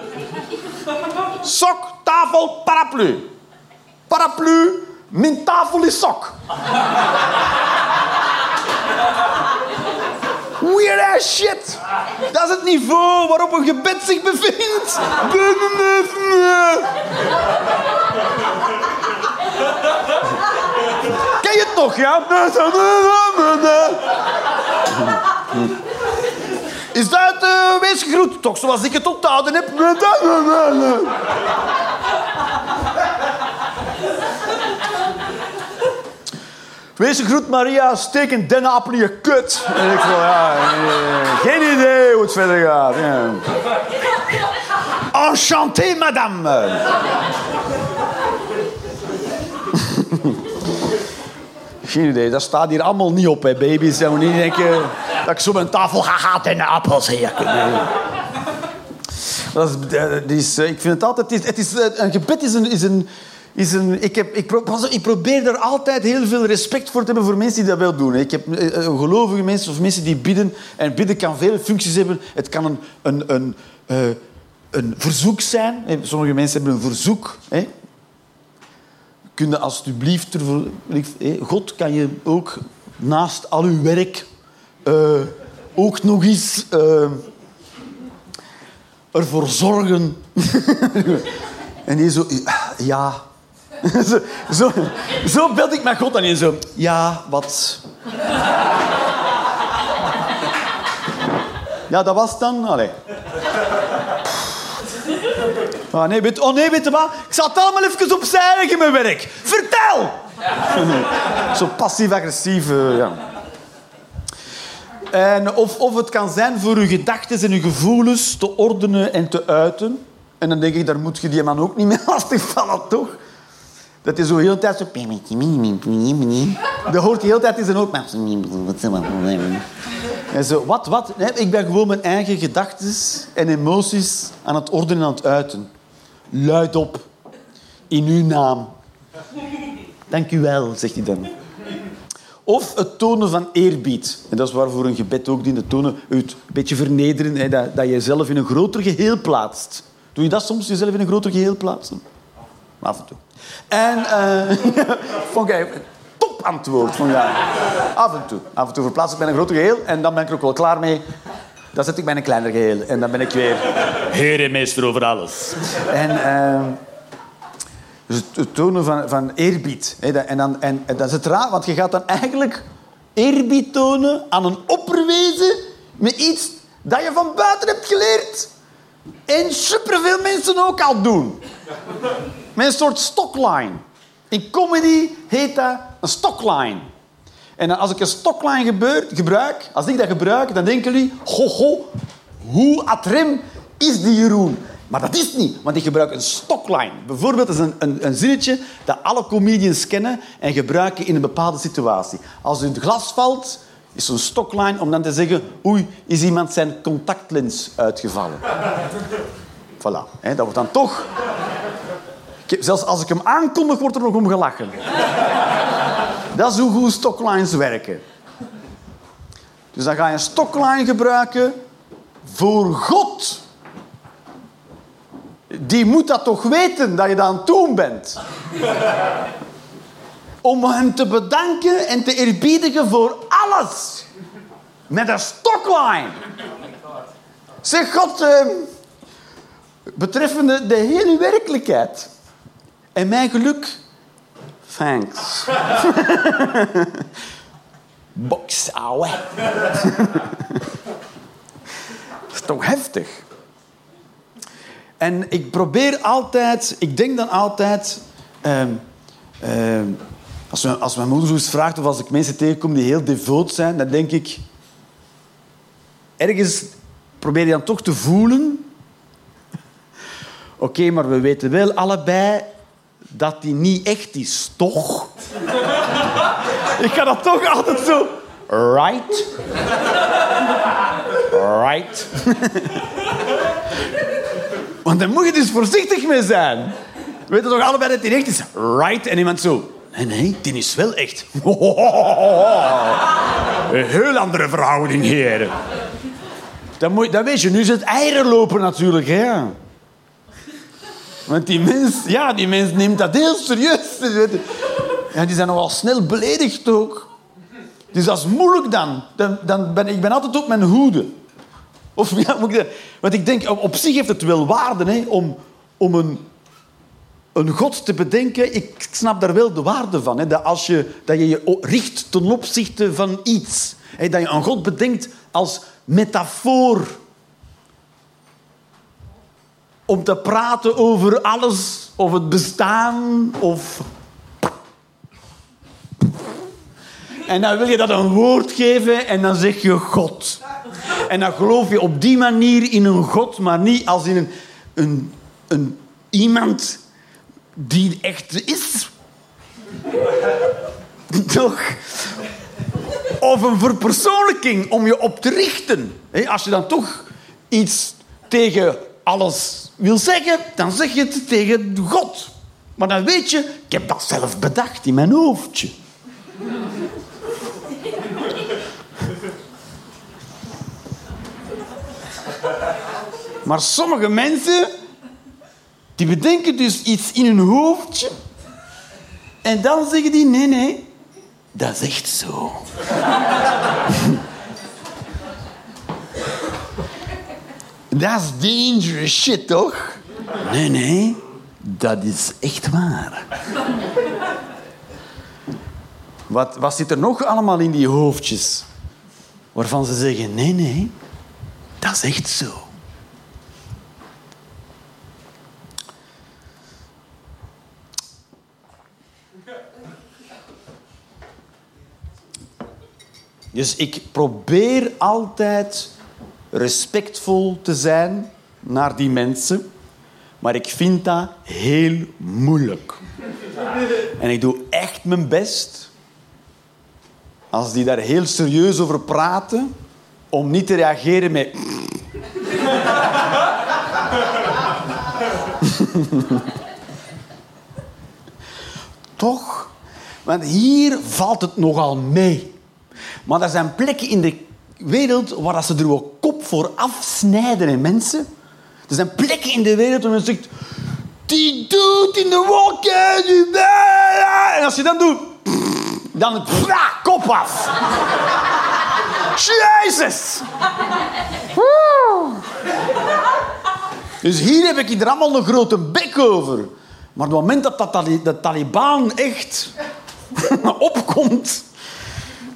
Sok, tafel, paraplu. Paraplu, min tafel is sok. Weird ass shit. Dat is het niveau waarop een gebed zich bevindt. Ken je het nog, ja? Is dat uh, wees? Toch zoals ik het onthouden heb. Wees gegroet, Maria. Steek een dennenappel in je kut. En ik van, ja, eh, geen idee hoe het verder gaat. Ja. Enchanté, madame. Geen idee, dat staat hier allemaal niet op, hè, baby's. En we niet denken dat ik zo mijn tafel ga gaan en appels hier. Dat is, dat is, eh, ik vind het altijd... Het is, eh, een gebed is een... Is een is een, ik, heb, ik, ik probeer er altijd heel veel respect voor te hebben voor mensen die dat wel doen. Ik heb eh, eh, gelovige mensen of mensen die bidden. En bidden kan vele functies hebben. Het kan een, een, een, eh, een verzoek zijn. Sommige mensen hebben een verzoek. Hè. Kun je alsjeblieft... God kan je ook naast al uw werk ook nog eens... eh, ervoor zorgen. en die zo, ja. zo, zo, zo belde ik met God en die zo, ja, wat? ja, dat was dan. Ah, nee, weet, oh nee, weet je wat? Ik zat allemaal even opzij leggen mijn werk. Vertel! zo passief-agressief, eh, ja. En of, of het kan zijn voor uw gedachten en uw gevoelens te ordenen en te uiten. En dan denk ik, daar moet je die man ook niet mee lastigvallen, toch? Dat is zo heel de tijd zo... Dat hoort de tijd in zijn ook. En zo, wat, wat? Ik ben gewoon mijn eigen gedachten en emoties aan het ordenen en aan het uiten. Luid op. In uw naam. Dank u wel, zegt hij dan. Of het tonen van eerbied. En dat is waarvoor een gebed ook dient. Het tonen, het beetje vernederen, hè, dat, dat je jezelf in een groter geheel plaatst. Doe je dat soms, jezelf in een groter geheel plaatsen? Af en toe. En eh vond ik een top antwoord. Van, ja. Af en toe. Af en toe verplaats ik mij in een groter geheel en dan ben ik er ook wel klaar mee. Dan zet ik mij in een kleiner geheel. En dan ben ik weer heer en meester over alles. En... eh, dus het- tonen van, van eerbied. Hè, En, dan, en, en dat is het raar, want je gaat dan eigenlijk eerbied tonen aan een opperwezen met iets dat je van buiten hebt geleerd. En superveel mensen ook al doen. Een soort stockline. In comedy heet dat een stockline. En als ik een stockline gebruik, als ik dat gebruik, dan denken jullie... Ho, ho, hoe atrem is die Jeroen? Maar dat is niet, want ik gebruik een stockline. Bijvoorbeeld, dat is een, een, een zinnetje dat alle comedians kennen en gebruiken in een bepaalde situatie. Als het glas valt, is zo'n stockline om dan te zeggen... Oei, is iemand zijn contactlens uitgevallen. Voilà. Dat wordt dan toch... Zelfs als ik hem aankondig, wordt er nog om gelachen. Dat is hoe goed stocklines werken. Dus dan ga je een stockline gebruiken voor God. Die moet dat toch weten, dat je dat aan het bent. Om hem te bedanken en te eerbiedigen voor alles. Met een stockline. Zeg God, eh, betreffende de hele werkelijkheid en mijn geluk, thanks. Box, ouwe. Dat is toch heftig? En ik probeer altijd, ik denk dan altijd, ehm, ehm, als, me, als mijn moeder zo eens vraagt of als ik mensen tegenkom die heel devoot zijn, dan denk ik, ergens probeer je dan toch te voelen, oké, maar we weten wel allebei dat die niet echt is, toch? ik ga dat toch altijd zo, right? Right? Want daar moet je dus voorzichtig mee zijn. We weten toch allebei dat die echt is? Right? En iemand zo... Nee, nee, die is wel echt. Een heel andere verhouding hier. Dat, moet, dat weet je. Nu is het eieren lopen natuurlijk. Hè? Want die mens, ja, die mens neemt dat heel serieus. Ja, die zijn nogal snel beledigd ook. Dus dat is moeilijk dan. dan, dan ben, ik ben altijd op mijn hoede. Of, ja, moet ik want ik denk, op, zich heeft het wel waarde hè, om, om een, een God te bedenken. Ik snap daar wel de waarde van. Hè, dat, als je, dat je je richt ten opzichte van iets. Hè, dat je een God bedenkt als metafoor. Om te praten over alles. Of het bestaan. Of En dan wil je dat een woord geven en dan zeg je God. En dan geloof je op die manier in een God, maar niet als in een, een, een iemand die echt is. Toch? Of een verpersoonlijking om je op te richten. Als je dan toch iets tegen alles wil zeggen, dan zeg je het tegen God. Maar dan weet je, ik heb dat zelf bedacht in mijn hoofdje. Maar sommige mensen, die bedenken dus iets in hun hoofdje. En dan zeggen die, nee, nee, dat is echt zo. Dat is dangerous shit, toch? Nee, nee, dat is echt waar. Wat, wat zit er nog allemaal in die hoofdjes? Waarvan ze zeggen, nee, nee, dat is echt zo. Dus ik probeer altijd respectvol te zijn naar die mensen, maar ik vind dat heel moeilijk. En ik doe echt mijn best als die daar heel serieus over praten, om niet te reageren met. Toch? Want hier valt het nogal mee. Maar er zijn plekken in de wereld waar ze er een kop voor afsnijden, hè, mensen. Er zijn plekken in de wereld waar men zegt... Die doet in de wolken... die- En als je dat doet... Dan... Pra, kop af. Jezus. Woe. Dus hier heb ik hier allemaal een grote bek over. Maar op het moment dat dat de Taliban echt opkomt...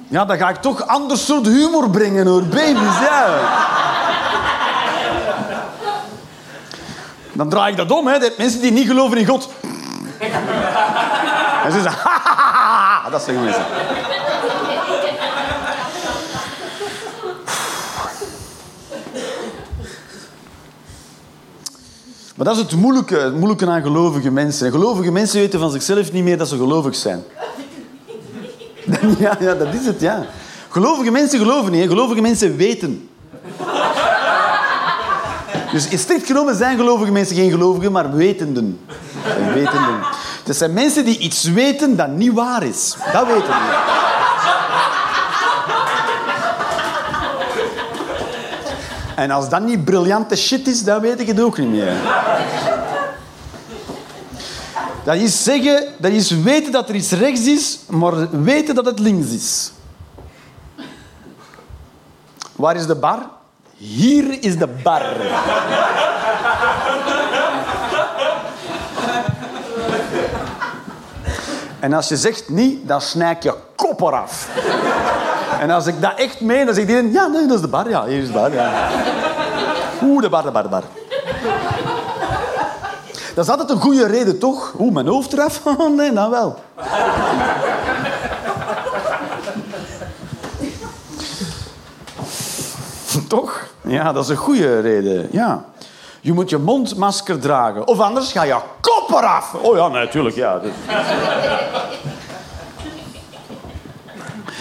Ja, dan ga ik toch anders soort humor brengen, hoor. Baby's, ja. Dan draai ik dat om, hè. Mensen die niet geloven in God. En ze zeggen... Dat zeggen mensen. Maar dat is het moeilijke, het moeilijke aan gelovige mensen. En gelovige mensen weten van zichzelf niet meer dat ze gelovig zijn. Ja, ja, dat is het, ja. Gelovige mensen geloven niet, hè. gelovige mensen weten. Dus in strikt genomen zijn gelovige mensen geen gelovigen, maar wetenden. wetenden. Dat zijn mensen die iets weten dat niet waar is. Dat weten die. En als dat niet briljante shit is, dan weet ik het ook niet meer. Dat is zeggen, dat is weten dat er iets rechts is, maar weten dat het links is. Waar is de bar? Hier is de bar. En als je zegt niet, dan snij ik je kop eraf. En als ik dat echt meen, dan zegt iedereen... Ja, nee, dat is de bar. Ja, hier is de bar. Ja. Oeh, de bar, de bar, de bar. Dat is altijd een goede reden, toch? Oeh, mijn hoofd eraf? Oh, nee, dan wel. toch? Ja, dat is een goede reden. Ja. Je moet je mondmasker dragen. Of anders ga je kop eraf. Oh ja, natuurlijk. Ja.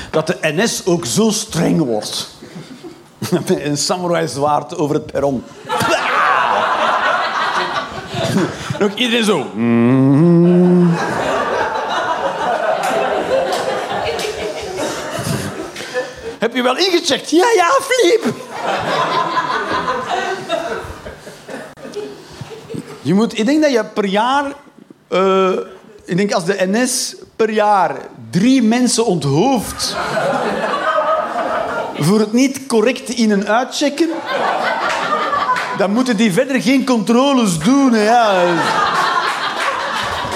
Dat de NS ook zo streng wordt. Een samurai zwaard over het perron. Ook iedereen zo. Heb je wel ingecheckt? Ja, ja, Filip. Je moet, ik denk dat je per jaar... eh, ik denk als de NS per jaar drie mensen onthoofdt... voor het niet correct in- en uitchecken, dan moeten die verder geen controles doen. Ja.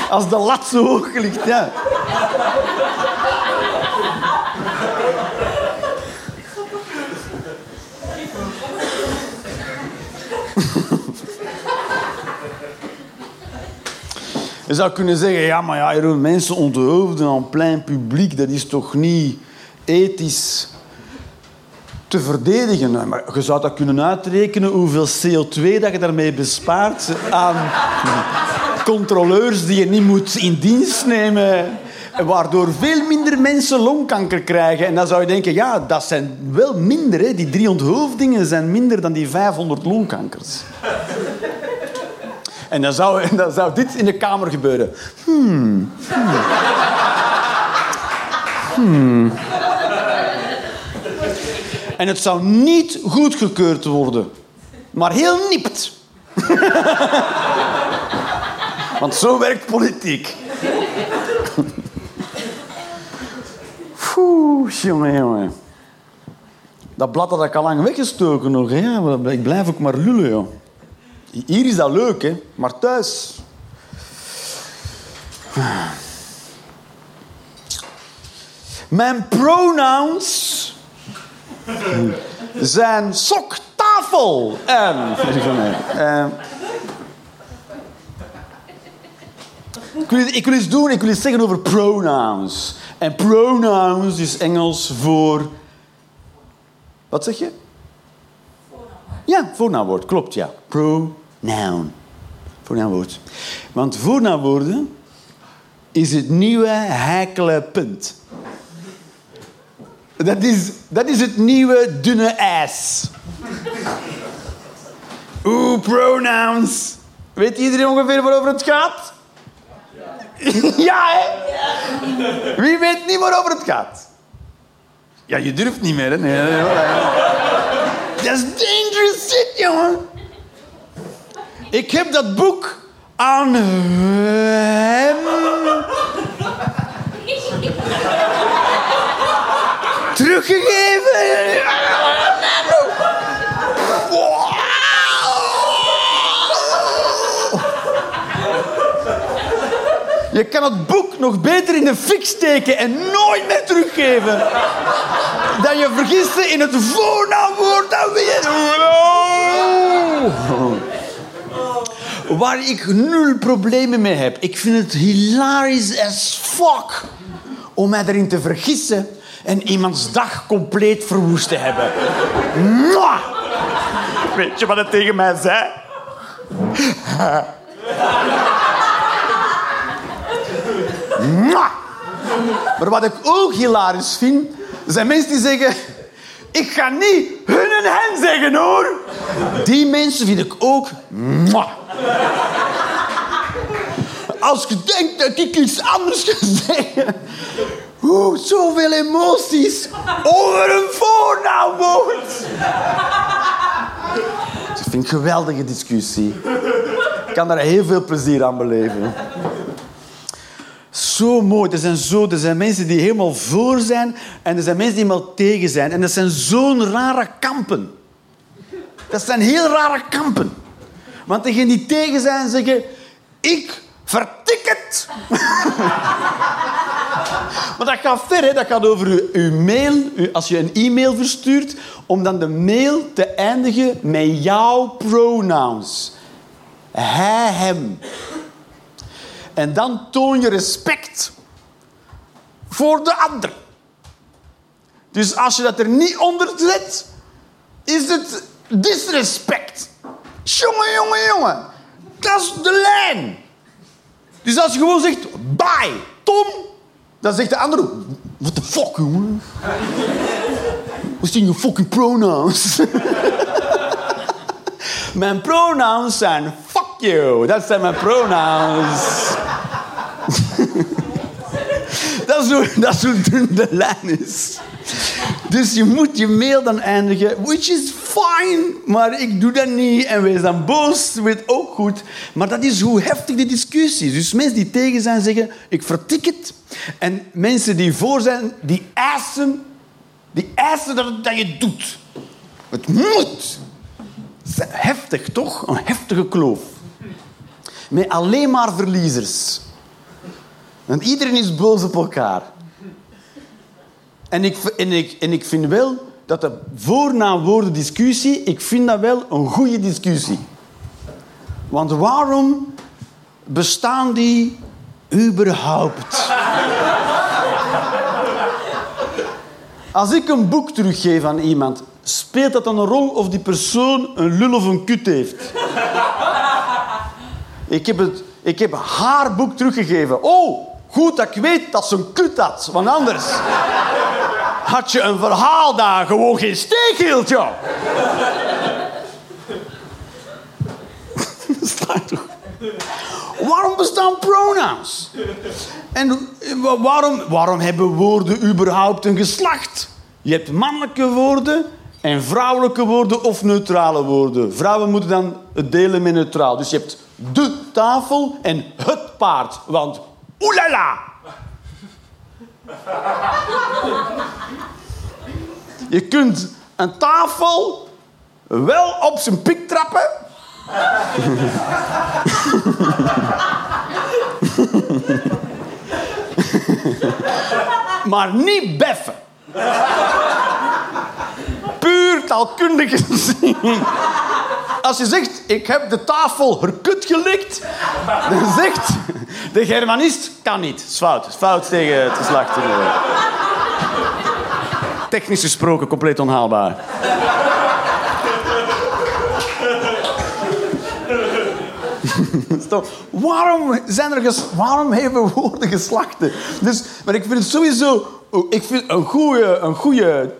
Als de lat zo hoog ligt, ja. Je zou kunnen zeggen, ja, maar ja, mensen onthoofden aan plein publiek, dat is toch niet ethisch te verdedigen. Maar je zou dat kunnen uitrekenen hoeveel CO2 dat je daarmee bespaart aan controleurs die je niet moet in dienst nemen. Waardoor veel minder mensen longkanker krijgen. En dan zou je denken, ja, dat zijn wel minder. Hè. Die drie onthoofdingen zijn minder dan die 500 longkankers. En dan zou, dan zou dit in de kamer gebeuren. Hmm. Hmm. Hmm. En het zou niet goedgekeurd worden. Maar heel nipt. Want zo werkt politiek. Oeh, jongen, jongen. Dat blad had ik al lang weggestoken nog. Maar Ik blijf ook maar lullen, joh. Hier is dat leuk, hè. Maar thuis... Mijn pronouns zijn sok, tafel en... Eh, ik, wil, ik wil iets doen, ik wil iets zeggen over pronouns. En pronouns is Engels voor... Wat zeg je? Ja, voornaamwoord, klopt, ja. Pronoun. Voornaamwoord. Want voornaamwoorden is het nieuwe heikele punt. Dat is, dat is het nieuwe dunne ijs. Oeh, pronouns. Weet iedereen ongeveer waarover het gaat? Ja, hè? Wie weet niet waarover het gaat? Ja, je durft niet meer, hè? Nee, nee, nee. Dat is dangerous shit, jongen. Ik heb dat boek aan hem teruggegeven. Je kan het boek nog beter in de fik steken en nooit meer teruggeven. Dan je vergiste in het voornaamwoord dat weer. Waar ik nul problemen mee heb. Ik vind het hilarisch as fuck om mij erin te vergissen en iemands dag compleet verwoest te hebben. Mwah! Weet je wat het tegen mij zei? Maar wat ik ook hilarisch vind, zijn mensen die zeggen... Ik ga niet hun en hen zeggen, hoor. Die mensen vind ik ook... Als je denkt dat ik iets anders ga zeggen... Oeh, zoveel emoties over een voornaamwoord. Dat vind ik een geweldige discussie. Ik kan daar heel veel plezier aan beleven. Zo mooi. Er zijn, zo, er zijn mensen die helemaal voor zijn en er zijn mensen die helemaal tegen zijn. En dat zijn zo'n rare kampen. Dat zijn heel rare kampen. Want degenen die tegen zijn zeggen... Ik vertik het. maar dat gaat ver, hè? dat gaat over uw, mail. Als je een e-mail verstuurt, om dan de mail te eindigen met jouw pronouns. Hij, hem. En dan toon je respect voor de ander. Dus als je dat er niet onder zet, is het disrespect. Jongen, jongen, jongen. Dat is de lijn. Dus als je gewoon zegt, bye, Tom, dan zegt de andere, what the fuck, jongen? Wat zijn je fucking pronouns? mijn pronouns zijn fuck you. Dat zijn mijn pronouns. Dat, is hoe, dat dun de lijn is. Dus je moet je mail dan eindigen, which is fine, maar ik doe dat niet. En wees dan boos, weet ook goed. Maar dat is hoe heftig de discussie is. Dus mensen die tegen zijn zeggen, ik vertik het. En mensen die voor zijn, die eisen Die eisen dat, dat je het doet. Het moet. Heftig, toch? Een heftige kloof. Met alleen maar verliezers. Want iedereen is boos op elkaar. En ik, en ik, en ik vind wel dat de voor-na-woorden discussie, ik vind dat wel een goede discussie. Want waarom bestaan die überhaupt? Als ik een boek teruggeef aan iemand, speelt dat dan een rol of die persoon een lul of een kut heeft? Ik heb, het, ik heb haar boek teruggegeven. Oh, goed dat ik weet dat ze een kut had. Want anders had je een verhaal daar gewoon geen steek? Waarom bestaan pronouns? En waarom, waarom hebben woorden überhaupt een geslacht? Je hebt mannelijke woorden en vrouwelijke woorden of neutrale woorden. Vrouwen moeten dan het delen met neutraal. Dus je hebt de tafel en het paard. Want oelala! Je kunt een tafel wel op zijn pik trappen. maar niet beffen. Puur taalkundig gezien. Als je zegt, ik heb de tafel herkut gelikt, dan zegt de Germanist, kan niet. Fout. Fout tegen het geslacht. Technisch gesproken compleet onhaalbaar. Waarom, zijn er ges- waarom hebben woorden geslachten? Dus, maar ik vind het sowieso... Ik vind, een goede, een goede,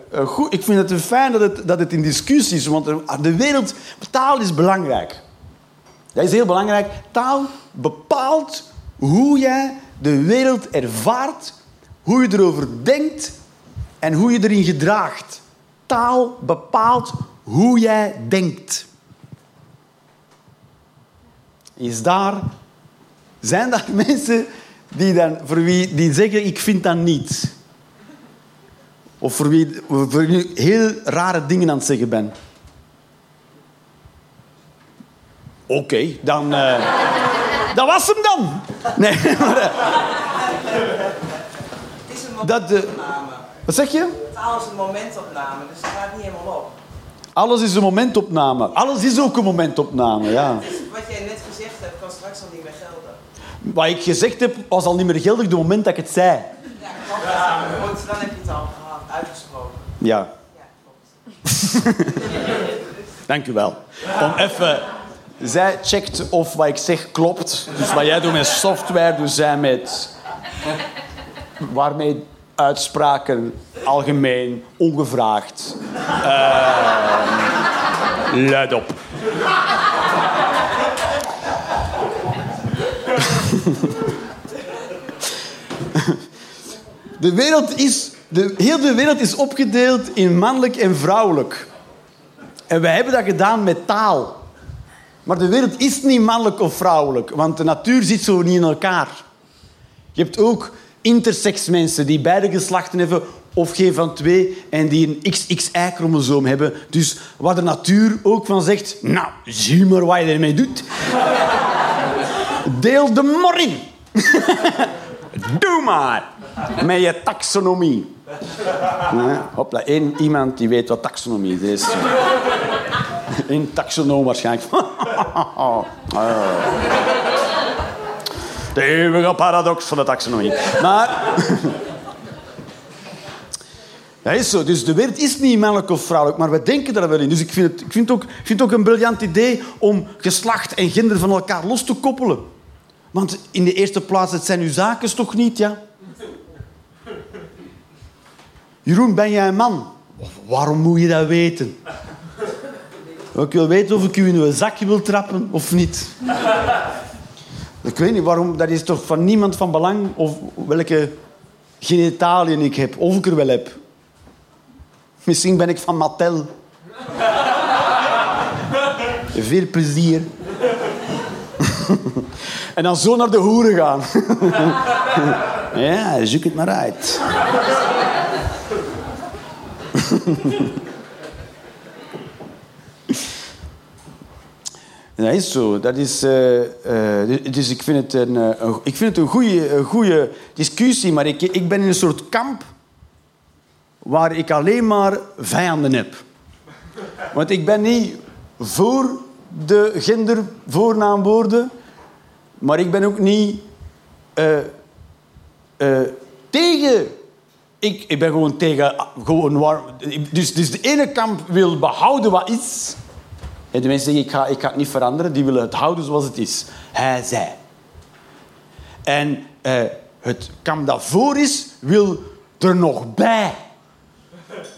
ik vind het fijn dat het, dat het in discussie is. Want de wereld... Taal is belangrijk. Dat is heel belangrijk. Taal bepaalt hoe jij de wereld ervaart, hoe je erover denkt en hoe je erin gedraagt. Taal bepaalt hoe jij denkt. Is daar, zijn daar mensen die, dan, voor wie, die zeggen, ik vind dat niet? Of voor wie, voor wie heel rare dingen aan het zeggen ben? Oké, dan... eh, dat was hem dan. Nee, maar... eh, Het is een Dat de- momentopname. wat zeg je? Taal is een momentopname, dus het gaat niet helemaal op. Alles is een momentopname. Alles is ook een momentopname, ja. Wat jij net gezegd hebt, kan straks al niet meer gelden. Wat ik gezegd heb, was al niet meer geldig op het moment dat ik het zei. Ja, klopt. Goed, dan heb je het al gehad, uitgesproken. Ja, Ja, klopt. dank u wel. Om even... Zij checkt of wat ik zeg klopt. Dus wat jij doet met software, doet zij met... Waarmee uitspraken algemeen, ongevraagd. Uh, luid op. De wereld is, de, heel de wereld is opgedeeld in mannelijk en vrouwelijk. En wij hebben dat gedaan met taal. Maar de wereld is niet mannelijk of vrouwelijk, want de natuur zit zo niet in elkaar. Je hebt ook intersex mensen die beide geslachten hebben, of geen van twee, en die een XXI-chromosoom hebben. Dus waar de natuur ook van zegt, nou, zie maar wat je ermee doet. Deel de morin. Doe maar. Met je taxonomie. Hopla, één iemand die weet wat taxonomie is. Een taxonoom waarschijnlijk. De eeuwige paradox van de taxonomie. Maar... Dat is zo. Dus de wereld is niet mannelijk of vrouwelijk, maar we denken daar wel in. Dus ik vind het, ik vind het, ook, ik vind het ook een briljant idee om geslacht en gender van elkaar los te koppelen. Want in de eerste plaats, het zijn uw zaken toch niet, ja? Jeroen, ben jij een man? Waarom moet je dat weten? Ik wil weten of ik u in uw zakje wil trappen of niet. Ik weet niet waarom, dat is toch van niemand van belang of welke genitaliën ik heb, of ik er wel heb. Misschien ben ik van Mattel. Veel plezier. en dan zo naar de hoeren gaan. ja, zoek het maar uit. Dat is zo. Dat is, eh, eh, dus ik vind het een, eh, ik vind het een goede, goede discussie, maar ik, ik ben in een soort kamp waar ik alleen maar vijanden heb. Want ik ben niet voor de gendervoornaamwoorden, maar ik ben ook niet tegen. Ik, ik ben gewoon tegen. Gewoon waar, dus, dus de ene kamp wil behouden wat is. De mensen zeggen, ik ga, ik ga het niet veranderen. Die willen het houden zoals het is. Hij, zij. En eh, het kamp dat voor is, wil er nog bij.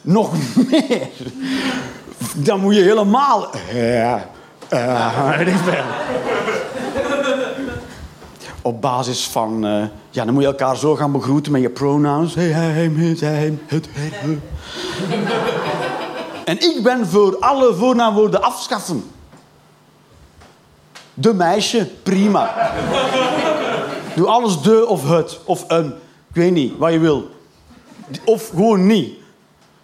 Nog meer. Dan moet je helemaal... Ja, veel. Op basis van... eh, ja, dan moet je elkaar zo gaan begroeten met je pronouns. Hey, hem, het, hij, hem. En ik ben voor alle voornaamwoorden afschaffen. De meisje, prima. Doe alles de of het of een. Ik weet niet, wat je wil. Of gewoon niet.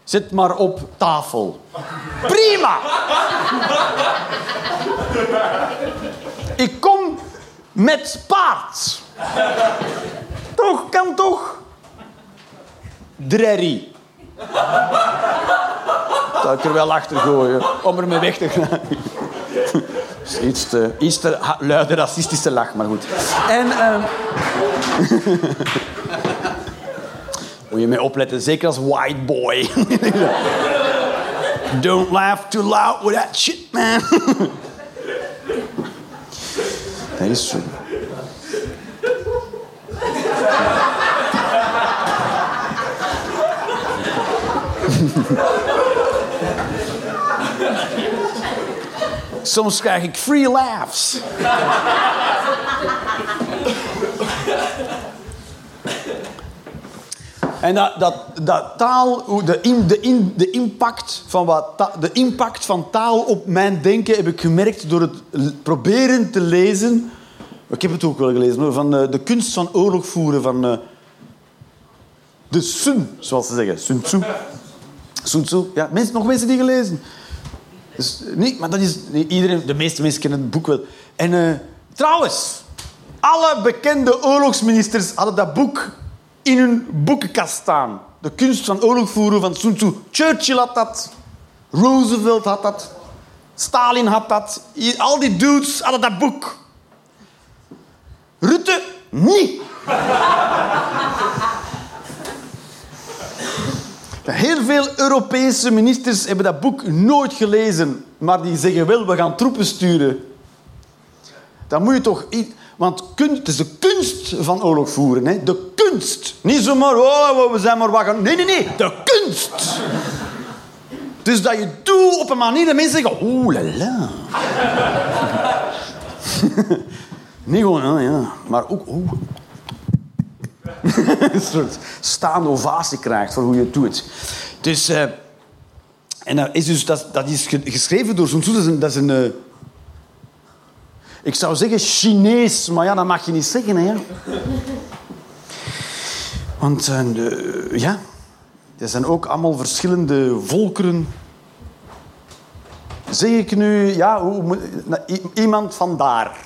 Zet maar op tafel. Prima! Ik kom met paard. Toch, kan toch? Drerry. Zou ik er wel achter gooien, om er mee weg te gaan. Iets te, iets te luide racistische lach, maar goed. En... ehm Moet je mee opletten, zeker als white boy. Don't laugh too loud with that shit, man. Dat is zo. Soms krijg ik free laughs. En dat, dat, taal, de, de, de, impact van wat, de impact van taal op mijn denken heb ik gemerkt door het proberen te lezen. Ik heb het ook wel gelezen, van eh, de kunst van oorlog voeren van eh, de Sun, zoals ze zeggen. Sun Tzu. Sun Tzu. Ja, mensen, nog mensen die gelezen. Dus, niet, maar dat is iedereen, de meeste mensen kennen het boek wel. En eh, trouwens, alle bekende oorlogsministers hadden dat boek in hun boekenkast staan. De kunst van oorlog voeren van Sun Tzu. Churchill had dat. Roosevelt had dat. Stalin had dat. Al die dudes hadden dat boek. Rutte niet. Heel veel Europese ministers hebben dat boek nooit gelezen, maar die zeggen wel, we gaan troepen sturen. Dan moet je toch... Want het is de kunst van oorlog voeren. Hè? De kunst. Niet zomaar, oh, we zijn maar gaan... Nee, nee, nee. De kunst. Dus dat je doet op een manier dat mensen zeggen... Oeh, la la. Niet gewoon, ja. Maar ook... een soort staande ovatie krijgt voor hoe je het doet. Dus... eh, en dat is, dus, dat, dat is ge- geschreven door Sun Tzu. Dat is een... Dat is een eh, ik zou zeggen Chinees, maar ja, dat mag je niet zeggen. Hè. Want de- ja, er zijn ook allemaal verschillende volkeren. Zeg ik nu, ja, hoe, iemand van daar.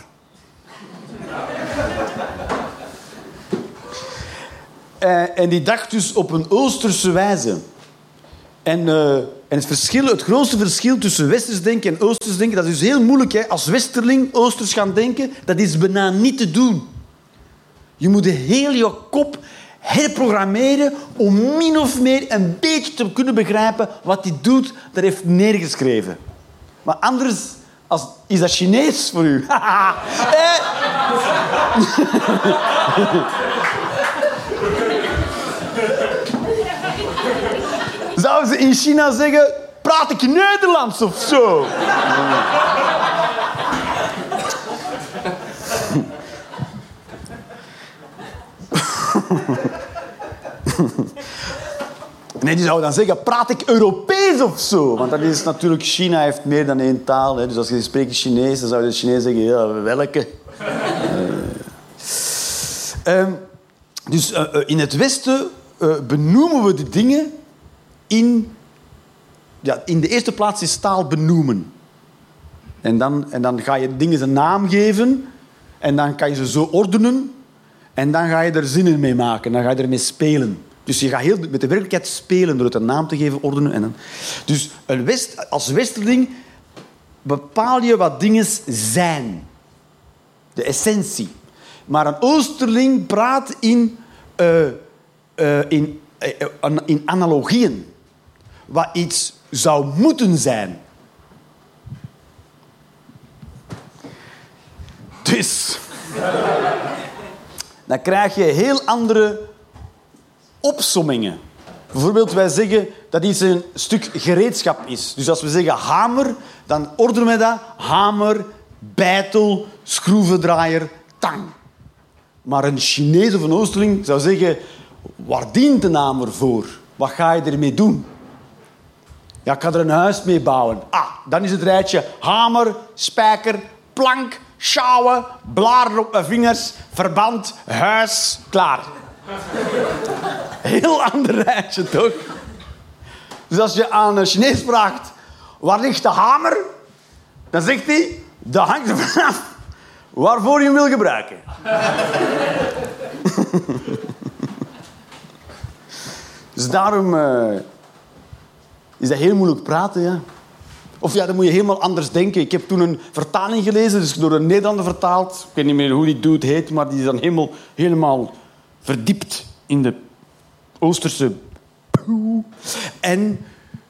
Eh, en die dacht dus op een Oosterse wijze. En, eh, en het, verschil, het grootste verschil tussen westers denken en oosters denken, dat is dus heel moeilijk. Hè? Als westerling oosters gaan denken, dat is bijna niet te doen. Je moet heel je kop herprogrammeren om min of meer een beetje te kunnen begrijpen wat hij doet, dat heeft neergeschreven. Maar anders als, is dat Chinees voor u. Zouden ze in China zeggen, praat ik Nederlands of zo? Nee, die zouden dan zeggen, praat ik Europees of zo? Want dat is natuurlijk, China heeft meer dan één taal. Hè. Dus als je spreekt Chinees, dan zou de Chinees zeggen, ja, welke? Eh, ehm, dus eh, eh, in het Westen benoemen we de dingen in ja, in de eerste plaats is taal benoemen. En dan, en dan ga je dingen zijn naam geven. En dan kan je ze zo ordenen. En dan ga je er zinnen mee maken. Dan ga je ermee spelen. Dus je gaat heel met de werkelijkheid spelen door het een naam te geven, ordenen. En. Dus een West, als westerling bepaal je wat dingen zijn. De essentie. Maar een Oosterling praat in, eh, eh, in, eh, in analogieën. Wat iets zou moeten zijn. Dus dan krijg je heel andere opsommingen. Bijvoorbeeld, wij zeggen dat iets een stuk gereedschap is. Dus als we zeggen hamer, dan ordenen we dat hamer, bijtel, schroevendraaier, tang. Maar een Chinees of een Oosterling zou zeggen, waar dient de hamer voor? Wat ga je ermee doen? Ja, ik ga er een huis mee bouwen. Ah, dan is het rijtje hamer, spijker, plank, sjouwen, blaren op mijn vingers, verband, huis, klaar. Heel ander rijtje, toch? Dus als je aan een Chinees vraagt, waar ligt de hamer? Dan zegt hij, dat hangt er vanaf waarvoor je hem wil gebruiken. dus daarom uh, is dat heel moeilijk praten, ja. Of ja, dan moet je helemaal anders denken. Ik heb toen een vertaling gelezen, dus door een Nederlander vertaald. Ik weet niet meer hoe die dude heet, maar die is dan helemaal, helemaal verdiept in de Oosterse... En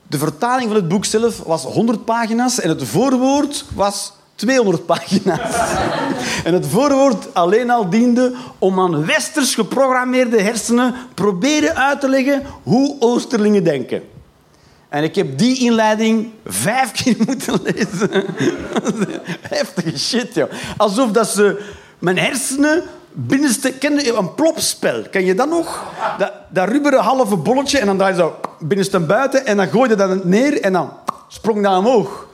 de vertaling van het boek zelf was 100 pagina's en het voorwoord was 200 pagina's. en het voorwoord alleen al diende om aan westers geprogrammeerde hersenen proberen uit te leggen hoe Oosterlingen denken. En ik heb die inleiding vijf keer moeten lezen. Heftige shit, joh. Alsof dat ze mijn hersenen binnenste... Ken je een plopspel? Ken je dat nog? Dat, dat rubberen halve bolletje en dan draai je zo binnenste buiten en dan gooi je dat neer en dan sprong dat omhoog.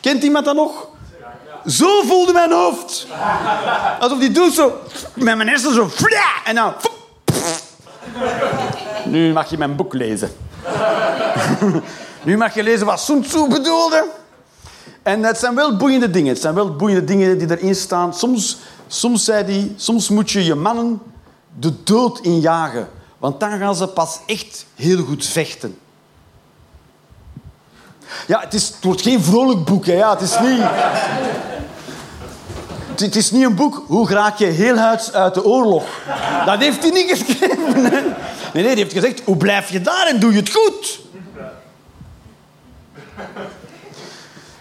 Kent iemand dat nog? Zo voelde mijn hoofd. Alsof die doet zo... Met mijn hersenen zo... En dan... Nu mag je mijn boek lezen. nu mag je lezen wat Sun Tzu bedoelde. En het zijn wel boeiende dingen. Het zijn wel boeiende dingen die erin staan. Soms, soms zei hij, soms moet je je mannen de dood injagen. Want dan gaan ze pas echt heel goed vechten. Ja, het, is, het wordt geen vrolijk boek. Hè. Ja, het is niet... Het is niet een boek, hoe raak je heel huids uit de oorlog? Dat heeft hij niet geschreven. Nee, nee, hij heeft gezegd, hoe blijf je daar en doe je het goed?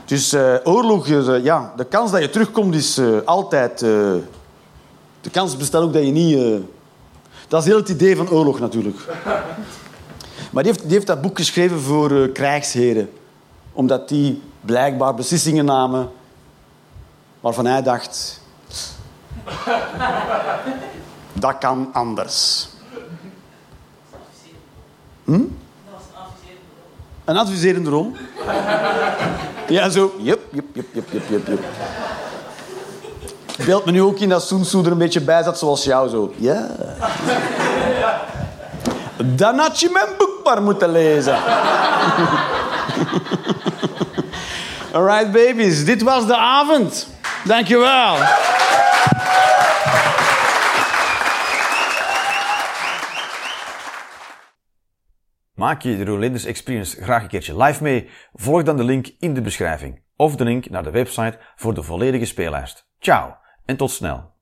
Dus uh, oorlog, uh, ja, de kans dat je terugkomt is uh, altijd... de kans bestaat ook dat je niet... dat is heel het idee van oorlog natuurlijk. Maar die heeft, die heeft dat boek geschreven voor krijgsheren. Omdat die blijkbaar beslissingen namen waarvan hij dacht... dat kan anders. Hm? Een adviserende rol. Ja, zo. Jup, jup, jup, jup, jup, jup, jup. Beeld me nu ook in dat Tzu er een beetje bij zat, zoals jou zo. Ja. Dan had je mijn boek maar moeten lezen. Alright, babies. Dit was de avond. Dankjewel. Maak je de Rolanders Experience graag een keertje live mee? Volg dan de link in de beschrijving of de link naar de website voor de volledige speellijst. Ciao en tot snel.